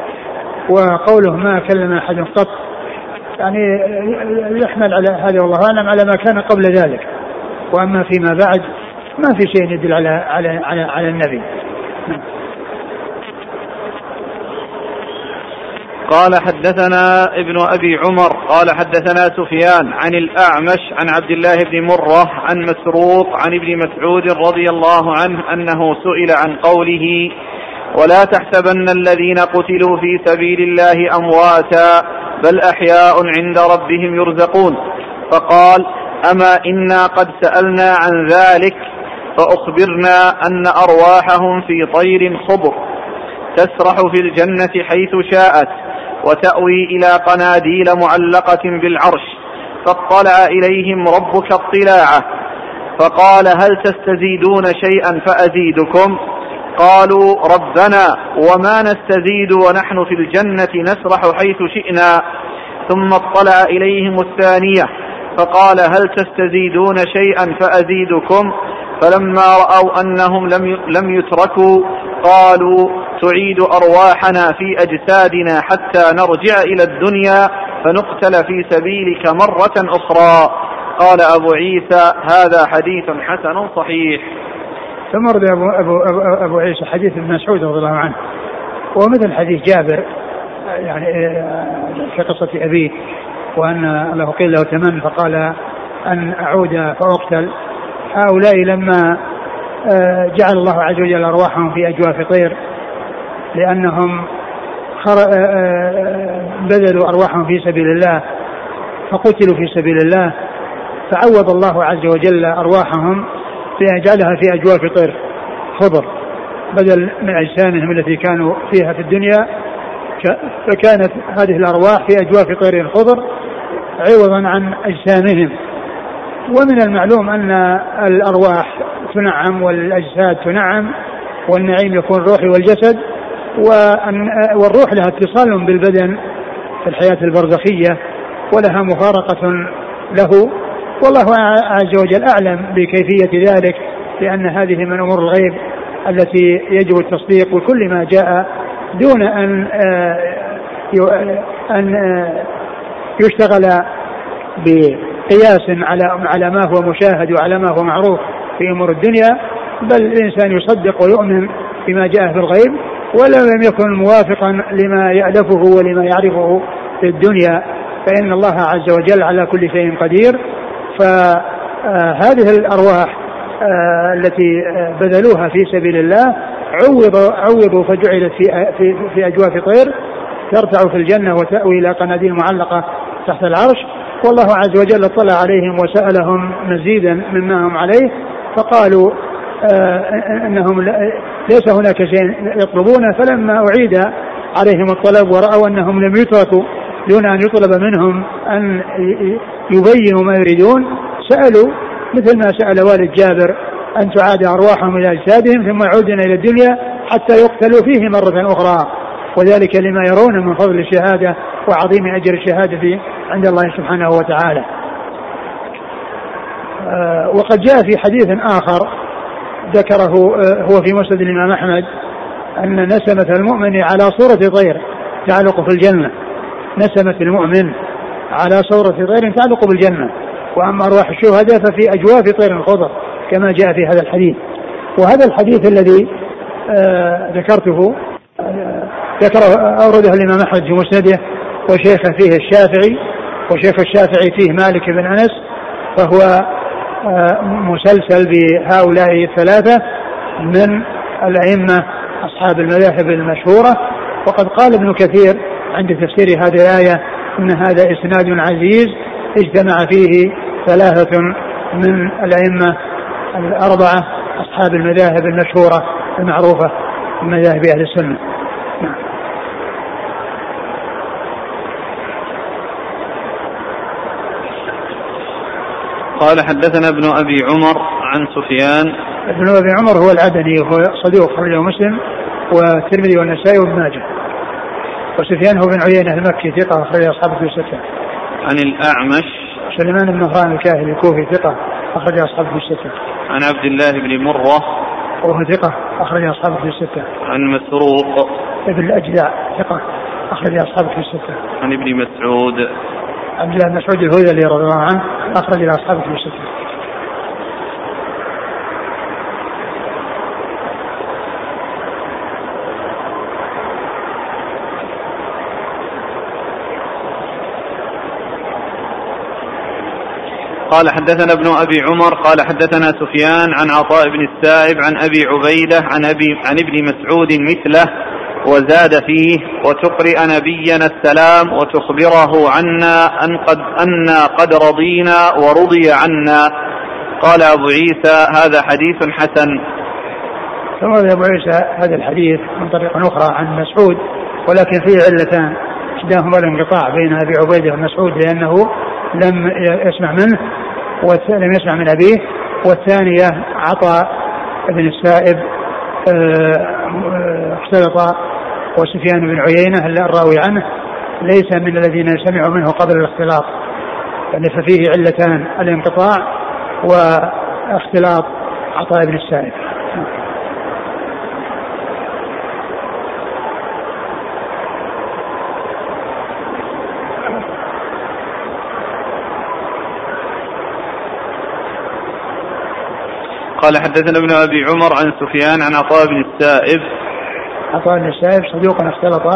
وقوله ما كلم أحد قط يعني يحمل على هذا والله أعلم على ما كان قبل ذلك. وأما فيما بعد ما في شيء يدل على على على, على النبي. قال حدثنا ابن أبي عمر قال حدثنا سفيان عن الأعمش عن عبد الله بن مرة عن مسروق عن ابن مسعود رضي الله عنه أنه سئل عن قوله ولا تحسبن الذين قتلوا في سبيل الله أمواتا بل أحياء عند ربهم يرزقون. فقال أما إنا قد سألنا عن ذلك فأخبرنا أن أرواحهم في طير خضر تسرح في الجنة حيث شاءت. وتأوي إلى قناديل معلقة بالعرش فاطلع إليهم ربك اطلاعه فقال هل تستزيدون شيئا فأزيدكم؟ قالوا ربنا وما نستزيد ونحن في الجنة نسرح حيث شئنا. ثم اطلع إليهم الثانية فقال هل تستزيدون شيئا فأزيدكم؟ فلما رأوا أنهم لم لم يتركوا قالوا تعيد أرواحنا في أجسادنا حتى نرجع إلى الدنيا فنقتل في سبيلك مرة أخرى. قال أبو عيسى هذا حديث حسن صحيح. ثم ورد أبو, أبو, أبو, أبو عيسى حديث ابن مسعود رضي الله عنه. ومثل حديث جابر يعني في قصة أبيه وأن له قيل له تمن فقال أن أعود فأقتل. هؤلاء لما آه، جعل الله عز وجل أرواحهم في أجواف طير لأنهم آه، آه، بذلوا أرواحهم في سبيل الله فقتلوا في سبيل الله فعوض الله عز وجل أرواحهم بأن جعلها في أجواف طير خضر بدل من أجسامهم التي كانوا فيها في الدنيا فكانت هذه الأرواح في أجواف طير خضر عوضا عن أجسامهم. ومن المعلوم أن الأرواح تنعم والأجساد تنعم والنعيم يكون الروحي والجسد والروح لها اتصال بالبدن في الحياة البرزخية ولها مفارقة له. والله عز وجل أعلم بكيفية ذلك لأن هذه من أمور الغيب التي يجب التصديق بكل ما جاء دون أن آه، أن آه، يشتغل بقياس على على ما هو مشاهد وعلى ما هو معروف في أمور الدنيا بل الإنسان يصدق ويؤمن بما جاء في الغيب ولو لم يكن موافقا لما يألفه ولما يعرفه في الدنيا فإن الله عز وجل على كل شيء قدير. فهذه الأرواح آه، التي بذلوها في سبيل الله عوضوا عوضوا فجعلت في في في أجواف طير ترتع في الجنة وتأوي إلى قناديل معلقة تحت العرش. والله عز وجل اطلع عليهم وسألهم مزيدا مما هم عليه فقالوا آه إنهم ليس هناك شيء يطلبونه فلما أعيد عليهم الطلب ورأوا أنهم لم يتركوا دون أن يطلب منهم أن يبينوا ما يريدون سألوا مثل ما سأل والد جابر أن تعاد أرواحهم إلى أجسادهم ثم يعودون إلى الدنيا حتى يقتلوا فيه مرة أخرى. وذلك لما يرون من فضل الشهادة وعظيم أجر الشهادة عند الله سبحانه وتعالى. آه، وقد جاء في حديث آخر ذكره آه، هو في مسند الإمام أحمد أن نسمة المؤمن على صورة طير تعلق في الجنة. نسمة المؤمن على صورة طير تعلق بالجنة. وأما أرواح الشهداء ففي أجواف طير خضر كما جاء في هذا الحديث. وهذا الحديث الذي آه ذكرته ذكره أورده الإمام أحمد في مسنده وشيخه فيه الشافعي وشيخ الشافعي فيه مالك بن أنس فهو آه مسلسل بهؤلاء الثلاثة من الأئمة أصحاب المذاهب المشهورة. وقد قال ابن كثير عند تفسير هذه الآية أن هذا إسناد عزيز اجتمع فيه ثلاثة من الأئمة الأربعة أصحاب المذاهب المشهورة المعروفة من مذاهب أهل السنة نعم. قال حدثنا ابن أبي عمر عن سفيان. ابن أبي عمر هو العدني وهو صدوق خرجه مسلم والترمذي والنسائي وابن ماجه. وسفيان هو بن عيينة المكي ثقة أخرج أصحابه في الستة. عن الأعمش. سليمان بن مهران الكاهلي الكوفي ثقة أخرج أصحابه في الستة. عن عبد الله بن مرة. وهو ثقة أخرج أصحابه في الستة. عن مسروق. ابن الأجدع ثقة أخرج أصحابه في الستة. عن ابن مسعود. عبد الله بن مسعود الهذلي رضي الله عنه أخرج أصحابه في الستة. قال حدثنا ابن أبي عمر قال حدثنا سفيان عن عطاء بن السائب عن أبي عبيدة عن ابي عن ابن مسعود مثله وزاد فيه وتقرئ نبينا السلام وتخبره عنا أن قد أنا قد رضينا ورضي عنا. قال أبو عيسى هذا حديث حسن. ثم أبو عيسى هذا الحديث من طريق أخرى عن مسعود ولكن فيه علتان إحداهما الانقطاع بين أبي عبيدة ومسعود لأنه لم يسمع منه لم يسمع من أبيه والثانية عطاء بن السائب آه، اختلط وسفيان بن عيينة الراوي عنه؟ ليس من الذين سمعوا منه قبل الاختلاط. يعني ففيه علتان الانقطاع واختلاط عطاء بن السائب. قال حدثنا ابن أبي عمر عن سفيان عن عطاء بن السائب عطاء بن السائب صدوق اختلط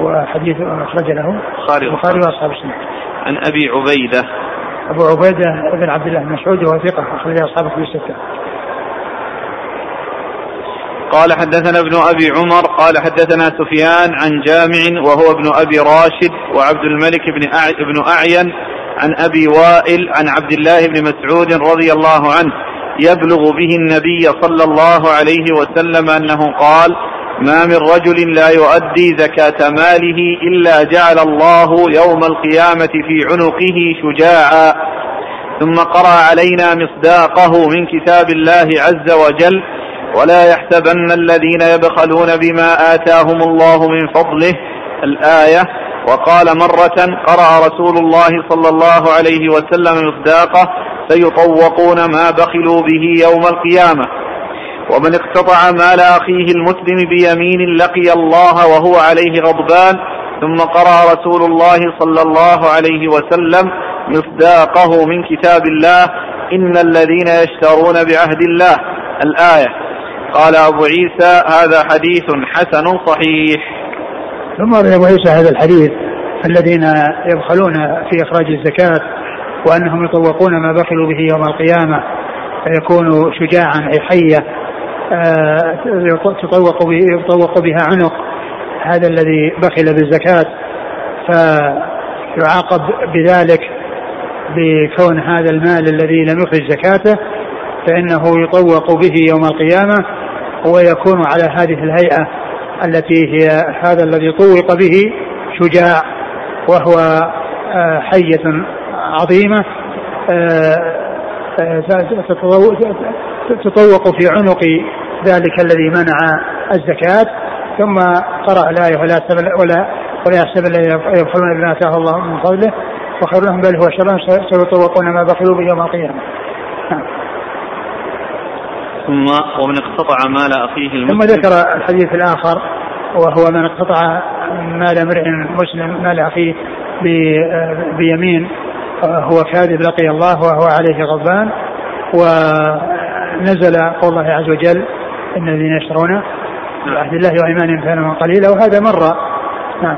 وحديث أخرج له. البخاري وأصحاب السنة. عن أبي عبيدة. أبو عبيدة بن عبد الله بن مسعود وهو ثقة اخرج اصحابه في الستة. قال حدثنا ابن أبي عمر قال حدثنا سفيان عن جامع وهو ابن أبي راشد وعبد الملك بن ابن أعين عن أبي وائل عن عبد الله بن مسعود رضي الله عنه يبلغ به النبي صلى الله عليه وسلم أنه قال ما من رجل لا يؤدي زكاة ماله إلا جعل الله يوم القيامة في عنقه شجاعا. ثم قرأ علينا مصداقه من كتاب الله عز وجل ولا يحسبن الذين يبخلون بما آتاهم الله من فضله. الآية وقال مرة قرأ رسول الله صلى الله عليه وسلم مصداقه سيطوقون ما بخلوا به يوم القيامة. ومن اقتطع مال أخيه المسلم بيمين لقي الله وهو عليه غضبان ثم قرأ رسول الله صلى الله عليه وسلم مصداقه من كتاب الله إن الذين يشترون بعهد الله. الآية قال أبو عيسى هذا حديث حسن صحيح. ثم أبو عيسى هذا الحديث الذين يبخلون في إخراج الزكاة وأنهم يطوقون ما بخلوا به يوم القيامة فيكون شجاعا أي حية. تطوق يطوق بها عنق. هذا الذي بخل بالزكاة. فيعاقب بذلك بكون هذا المال الذي لم يخرج زكاته فإنه يطوق به يوم القيامة ويكون على هذه الهيئة التي هي هذا الذي طوق به شجاع وهو آه، حية عظيمة. آه، آه، تطوق في عنق ذلك الذي منع الزكاة ثم قرأ الآية ولا ولا ولا يحسب الذين يبخلون بما آتاه الله من فضله وخير لهم بل هو شر سيطوقون ما بخلوا به يوم القيامة. نعم. ثم ومن اقتطع مال أخيه المسلم ثم ذكر الحديث الآخر وهو من اقتطع مال امرئ مسلم مال أخيه بيمين هو كاذب لقي الله وهو عليه غضبان ونزل قول الله عز وجل إن الذين يشترون بعهد الله وإيمانهم ثمنا قليلا وهذا مر. نعم.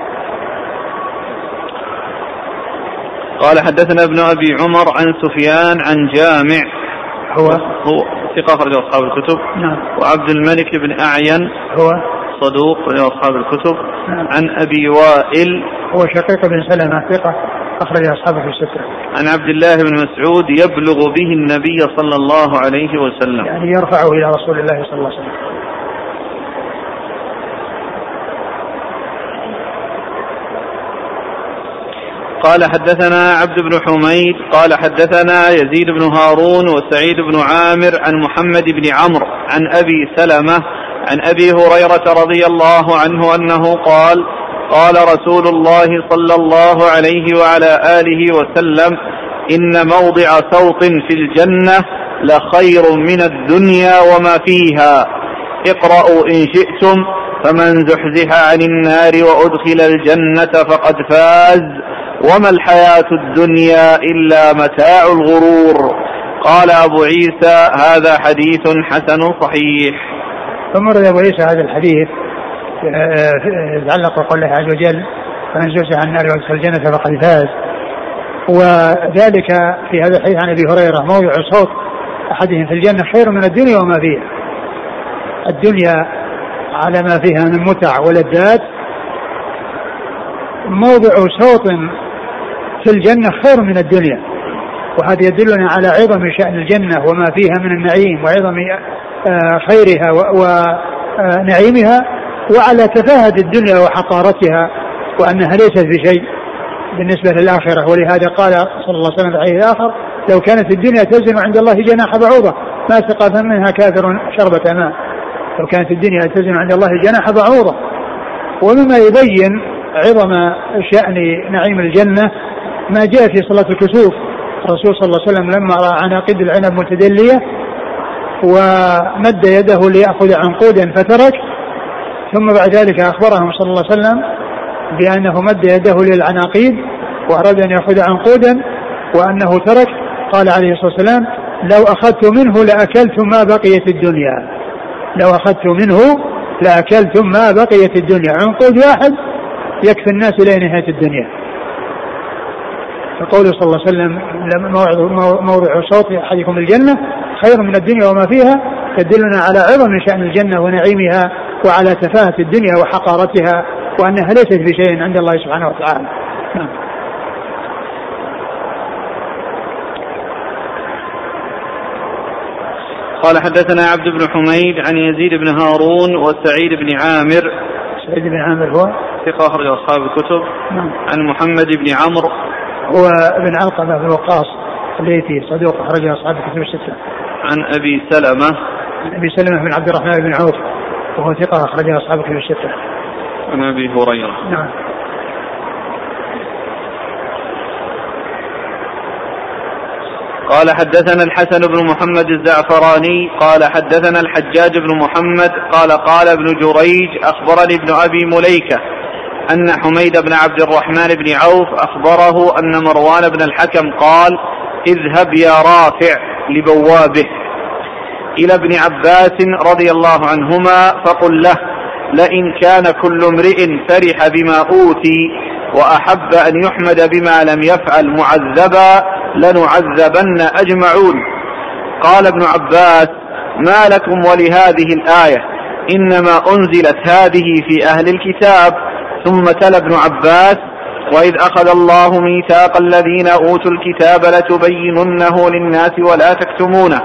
قال حدثنا ابن أبي عمر عن سفيان عن جامع. هو؟ هو ثقة أخرج أصحاب الكتب. نعم. وعبد الملك بن أعين هو؟ صدوق أصحاب الكتب. نعم. عن أبي وائل. هو شقيق بن سلمة ثقة. أخرج أصحابه في الستة. عن عبد الله بن مسعود يبلغ به النبي صلى الله عليه وسلم. يعني يرفعه إلى رسول الله صلى الله عليه وسلم. قال حدثنا عبد بن حميد قال حدثنا يزيد بن هارون وسعيد بن عامر عن محمد بن عمرو عن أبي سلمة عن أبي هريرة رضي الله عنه أنه قال قال رسول الله صلى الله عليه وعلى آله وسلم إن موضع سوط في الجنة لخير من الدنيا وما فيها. اقرأوا إن شئتم فمن زحزح عن النار وأدخل الجنة فقد فاز. وما الحياة الدنيا إلا متاع الغرور. قال أبو عيسى هذا حديث حسن صحيح. ثم رد أبو عيسى هذا الحديث. يتعلق بقول الله عز وجل فمن زحزح عن النار وأدخل الجنة فقد فاز وذلك في هذا الحديث عن أبي هريرة موضع صوت أحدهم في الجنة خير من الدنيا وما فيها. الدنيا على ما فيها من متع ولذات موضع صوت في الجنة خير من الدنيا. وهذا يدلنا على عظم شأن الجنة وما فيها من النعيم وعظم آه، خيرها ونعيمها آه، وعلى تفاهة الدنيا وحقارتها وأنها ليست بشيء بالنسبة للآخرة. ولهذا قال صلى الله عليه وسلم في الآخر لو كانت الدنيا تزن عند الله جناح بعوضة ما سقى منها كافر شربة ماء. لو كانت الدنيا تزن عند الله جناح بعوضة. ومما يبين عظم شأن نعيم الجنة ما جاء في صلاة الكسوف. الرسول صلى الله عليه وسلم لما رأى عناقيد العنب متدلية ومد يده ليأخذ عنقودا فترك ثم بعد ذلك أخبرهم صلى الله عليه وسلم بأنه مد يده للعناقيد وأراد أن يأخذ عنقودا وأنه ترك. قال عليه الصلاة والسلام لو أخذت منه لأكلتم ما بقيت الدنيا. لو أخذت منه لأكلتم ما بقيت الدنيا. عنقود واحد يكفي الناس إلى نهاية الدنيا. فقوله صلى الله عليه وسلم موضع صوت أحدكم الجنة خير من الدنيا وما فيها تدلنا على عظم شأن الجنة ونعيمها. وعلى تفاهة الدنيا وحقارتها وأنها ليست بشيء عند الله سبحانه وتعالى. نعم. قال حدثنا عبد بن حميد عن يزيد بن هارون وسعيد بن عامر. سعيد بن عامر هو؟ ثقة أخرج أصحاب الكتب. نعم. عن محمد بن عمرو. هو ابن علقمة بن وقاص الليثي صدوق أخرج أصحاب الكتب الستة. عن أبي سلمة. عن أبي سلمة بن عبد الرحمن بن عوف. وهو ثقة أخرج أصحاب الكتب الستة. عن أبي هريرة. نعم. قال حدثنا الحسن بن محمد الزعفراني قال حدثنا الحجاج بن محمد قال قال ابن جريج أخبرني ابن أبي مليكة أن حميد بن عبد الرحمن بن عوف أخبره أن مروان بن الحكم قال اذهب يا رافع لبوابه. إلى ابن عباس رضي الله عنهما فقل له لئن كان كل امرئ فرح بما أوتي وأحب أن يحمد بما لم يفعل معذبا لنعذبن أجمعون. قال ابن عباس ما لكم ولهذه الآية إنما أنزلت هذه في أهل الكتاب. ثم تلا ابن عباس وإذ أخذ الله ميثاق الذين أوتوا الكتاب لتبيننه للناس ولا تكتمونه.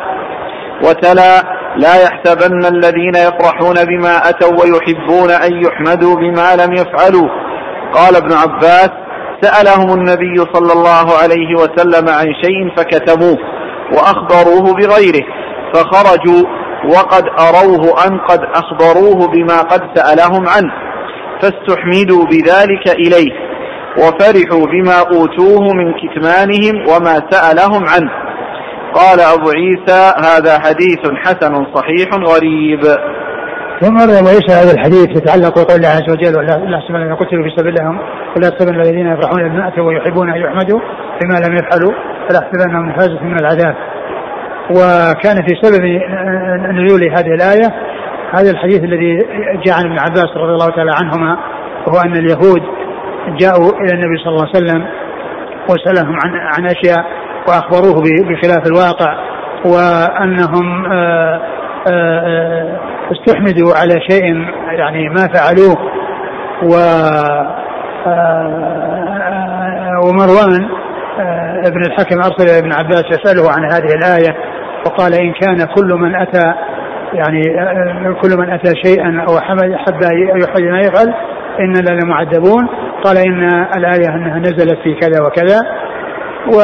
وتلا لا يحسبن الذين يفرحون بما أتوا ويحبون أن يحمدوا بما لم يفعلوا. قال ابن عباس سألهم النبي صلى الله عليه وسلم عن شيء فكتموه وأخبروه بغيره فخرجوا وقد أروه أن قد أخبروه بما قد سألهم عنه فاستحمدوا بذلك إليه وفرحوا بما أوتوه من كتمانهم وما سألهم عنه. قال أبو عيسى هذا حديث حسن صحيح غريب ثم وليس هذا الحديث يتعلق بقول الله عز وجل ولا يحسبن الذين قتلوا في سبيل الله ولا يحسبن الذين يفرحون بما ويحبون أن يحمدوا بما لم يفعلوا فلا يحسبنهم فازة من العذاب. وكان في سبب نزول هذه الآية هذا الحديث الذي جاء عن ابن عباس رضي الله تعالى عنهما وهو أن اليهود جاءوا إلى النبي صلى الله عليه وسلم وسألهم عن عن أشياء وأخبروه بخلاف الواقع وأنهم آآ آآ استحمدوا على شيء يعني ما فعلوه و ومروان ابن الحكم إلى ابن عباس يسأله عن هذه الآية وقال إن كان كل من أتى يعني كل من أتى شيئا أو حمد حب يحمد ما يفعل اننا لمعذبون قال إن الآية أنها نزلت في كذا وكذا و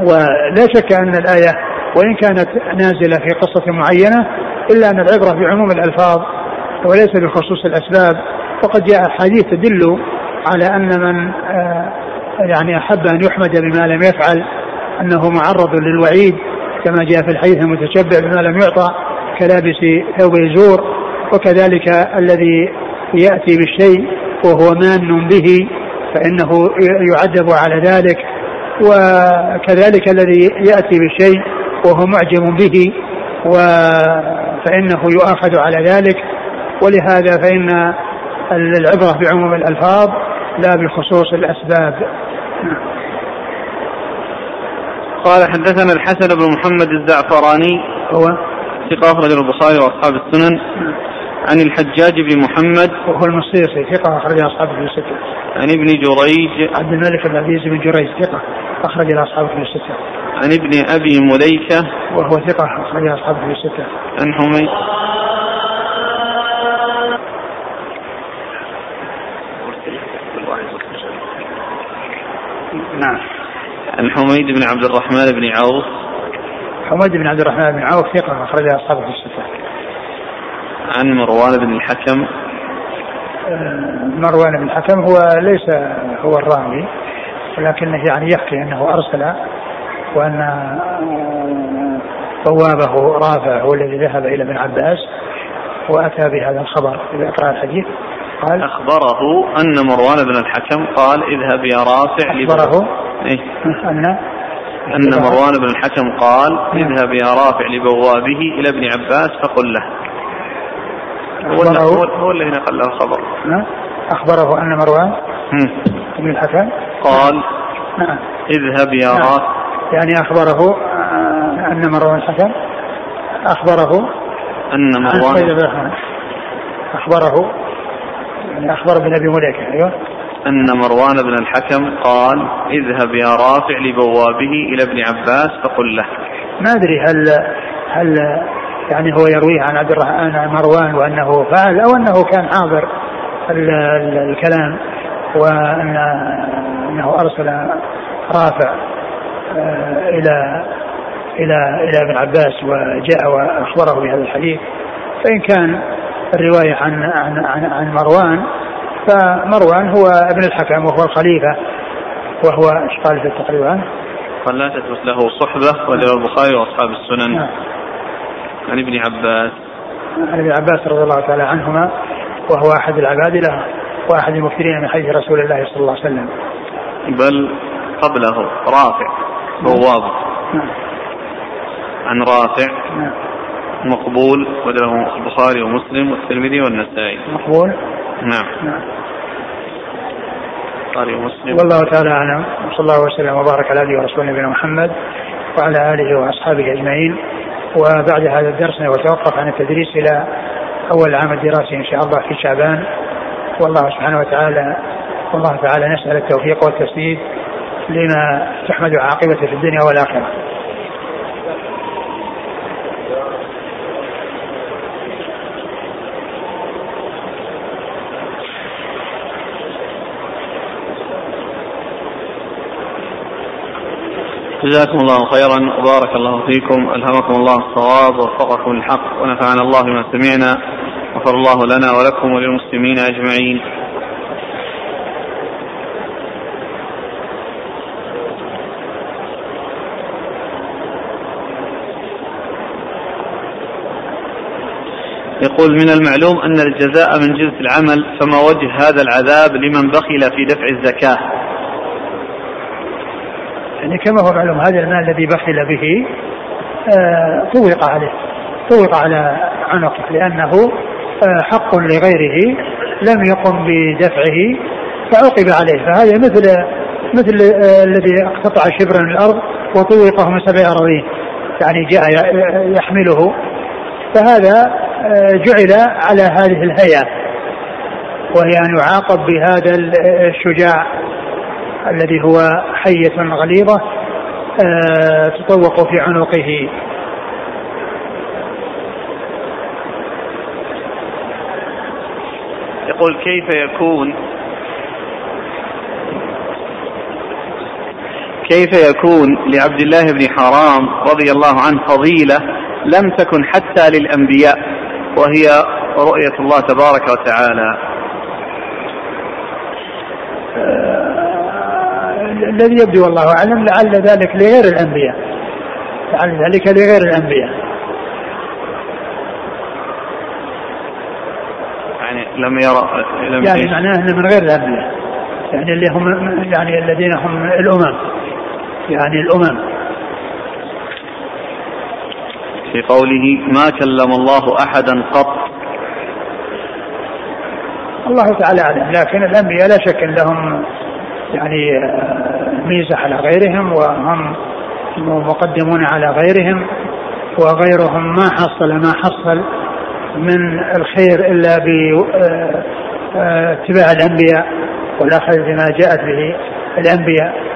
ولا شك أن الآية وإن كانت نازلة في قصة معينة إلا أن العبرة بعموم الألفاظ وليس بخصوص الأسباب وقد جاء احاديث تدل على أن من يعني أحب أن يحمد بما لم يفعل أنه معرض للوعيد كما جاء في الحديث المتشبع بما لم يعطى كلابس ثوب الزور وكذلك الذي يأتي بالشيء وهو مان به فإنه يعذب على ذلك. وكذلك الذي يأتي بالشيء وهو معجم به و فإنه يؤاخذ على ذلك. ولهذا فإن العبرة بعموم الألفاظ لا بخصوص الأسباب. قال حدثنا الحسن بن محمد الزعفراني هو؟ ثقة أخرج البخاري وأصحاب السنن. عن الحجاج بن محمد وهو المصيصي ثقة أخرج أصحاب في الستة. عن ابن جريج. عبد الملك بن عبد العزيز بن جريج ثقة أخرج أصحاب في الستة. عن ابن أبي مليكة. وهو ثقة أخرج أصحاب في الستة. عن حميد. نعم. عن حميد بن عبد الرحمن بن عوف. حميد بن عبد الرحمن بن عوف ثقة أخرج أصحابه في الستة. عن مروان بن الحكم. مروان بن الحكم هو ليس هو الراوي ولكنه يعني يحكي أنه أرسل وأن بوابه رافع هو الذي ذهب إلى ابن عباس وأتى بهذا الخبر إذا أقرأ الحديث. قال أخبره أن مروان بن الحكم قال اذهب يا رافع أخبره إيه؟ أن أن مروان بن الحكم قال اذهب يا رافع لبوابه إلى ابن عباس فقل له. هو اللي- هو هو الذي نقل له الخبر. نعم. أخبره أن مروان. بن الحكم قال نعم. اذهب يا نعم. رافع يعني أخبره آه، أن مروان الحكم أخبره. أن مروان الرحمن. أخبره. يعني أخبر بن أبي مليكة. أيوه. أن مروان بن الحكم قال اذهب يا رافع لبوابه إلى ابن عباس فقل له. ما أدري هل هل يعني هو يرويه عن عبد الرحمن عن مروان وأنه فعل أو أنه كان حاضر ال- ال- الكلام وأن أنه أرسل رافع آه، إلى إلى إلى ابن عباس وجاء وأخبره بهذا الحديث فإن كان الرواية عن عن عن, عن مروان فمروان هو ابن الحكم وهو الخليفة وهو إيش قال في التقريب عنه؟ قال لا تثبت له صحبة وله البخاري وأصحاب السنن نعم. عن ابن عباس. عن ابن عباس رضي الله تعالى عنهما وهو أحد العبادله وأحد المكثرين من حديث رسول الله صلى الله عليه وسلم. بل قبله رافع بواب نعم. عن رافع. نعم. مقبول وله البخاري ومسلم والترمذي والنسائي. مقبول؟ نعم. نعم. البخاري ومسلم. والله تعالى أعلم. وصلى الله وسلم وبارك على نبينا ورسوله نبينا محمد وعلى آله وأصحابه أجمعين. وبعد هذا الدرس نتوقف عن التدريس إلى أول العام الدراسي إن شاء الله في شعبان والله سبحانه وتعالى والله تعالى نسأل التوفيق والتسديد لما تحمد عاقبته في الدنيا والآخرة. جزاكم الله خيرا وبارك الله فيكم. ألهمكم الله الصواب ووفقكم للحق ونفعنا الله بما سمعنا. غفر الله لنا ولكم وللمسلمين أجمعين. يقول من المعلوم أن الجزاء من جنس العمل فما وجه هذا العذاب لمن بخل في دفع الزكاة. يعني كما هو معلوم هذا المال الذي بخل به آه، طوق عليه طوق على عنقه لأنه آه، حق لغيره لم يقم بدفعه فعوقب عليه. فهذا مثل مثل آه، الذي اقتطع شبرا من الأرض وطوقه من سبع أراضين يعني جاء يحمله. فهذا جعل على هذه الهيئة وهي أن يعاقب بهذا الشجاع. الذي هو حية غليظة آه، تطوق في عنقه. يقول كيف يكون؟ كيف يكون لعبد الله بن حرام رضي الله عنه فضيلة لم تكن حتى للأنبياء وهي رؤية الله تبارك وتعالى. الذي يبدو والله أعلم لعل ذلك لغير الأنبياء. لعل ذلك لغير الأنبياء. يعني لم يرى لم يعني معناه إنه من غير الأنبياء. يعني اللي هم يعني الذين هم الأمم. يعني الأمم. في قوله ما كلم الله أحدا قط. الله تعالى أعلم لكن الأنبياء لا شك لهم يعني آه، ميزة على غيرهم وهم مقدمون على غيرهم وغيرهم ما حصل ما حصل من الخير إلا باتباع آه، آه، الأنبياء والأخذ بما جاءت به الأنبياء.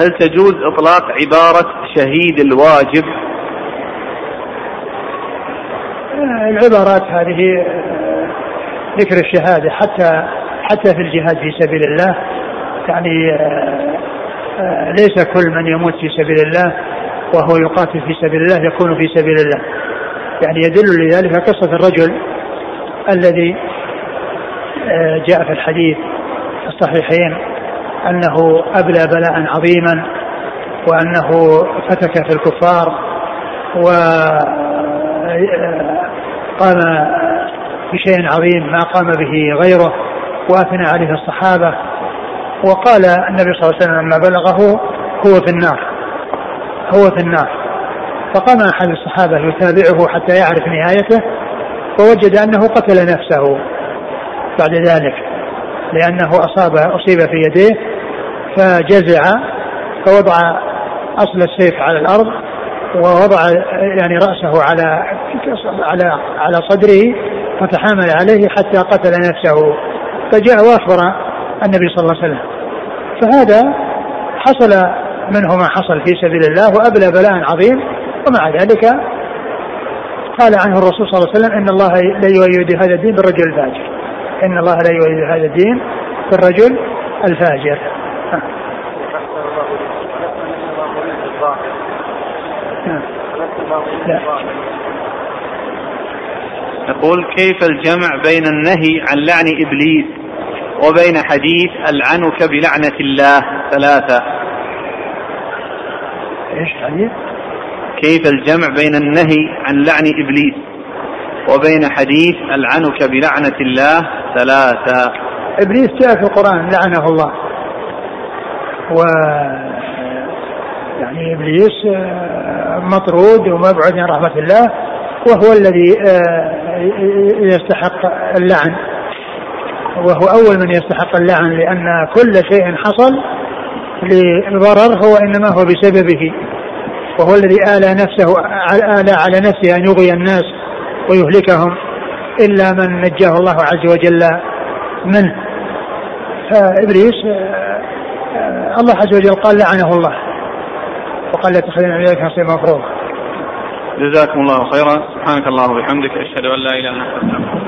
هل تجوز إطلاق عبارة شهيد الواجب؟ العبارات هذه ذكر الشهادة حتى حتى في الجهاد في سبيل الله. يعني آه، آه، ليس كل من يموت في سبيل الله وهو يقاتل في سبيل الله يكون في سبيل الله. يعني يدل لذلك قصة الرجل الذي آه، جاء في الحديث في الصحيحين أنه أبلى بلاء عظيما وأنه فتك في الكفار وقام بشيء عظيم ما قام به غيره وأثنى عليه الصحابة. وقال النبي صلى الله عليه وسلم لما بلغه هو في النار هو في النار. فقام أحد الصحابة يتابعه حتى يعرف نهايته فوجد أنه قتل نفسه بعد ذلك لأنه أصاب أصيب في يديه فجزع فوضع أصل السيف على الأرض ووضع يعني رأسه على على على صدره وتحامل عليه حتى قتل نفسه. فجاء وأخبر النبي صلى الله عليه وسلم. فهذا حصل منه ما حصل في سبيل الله وأبلى بلاء عظيم. ومع ذلك قال عنه الرسول صلى الله عليه وسلم إن الله لا يؤيد هذا الدين بالرجل الفاجر. إن الله لا يؤيد هذا الدين بالرجل الفاجر. لا. يقول كيف الجمع بين النهي عن لعن إبليس وبين حديث ألعنك بلعنة الله؟ ثلاثة. إيش حديث؟ كيف الجمع بين النهي عن لعن إبليس وبين حديث ألعنك بلعنة الله؟ ثلاثة. إبليس جاء في القرآن لعنه الله. و يعني إبليس آه، مطرود ومبعد عن رحمة الله وهو الذي آه، يستحق اللعن. وهو أول من يستحق اللعن لأن كل شيء حصل لضرر هو إنما هو بسببه. وهو الذي آلى نفسه آلى على نفسه أن يغوي الناس ويهلكهم إلا من نجاه الله عز وجل منه. فإبليس آه، آه، الله عز وجل قال لعنه الله وقال لا تخلينا ذلك نصيب مفروض جزاكم الله خيرا. سبحانك الله وبحمدك أشهد أن لا إله إلا أنت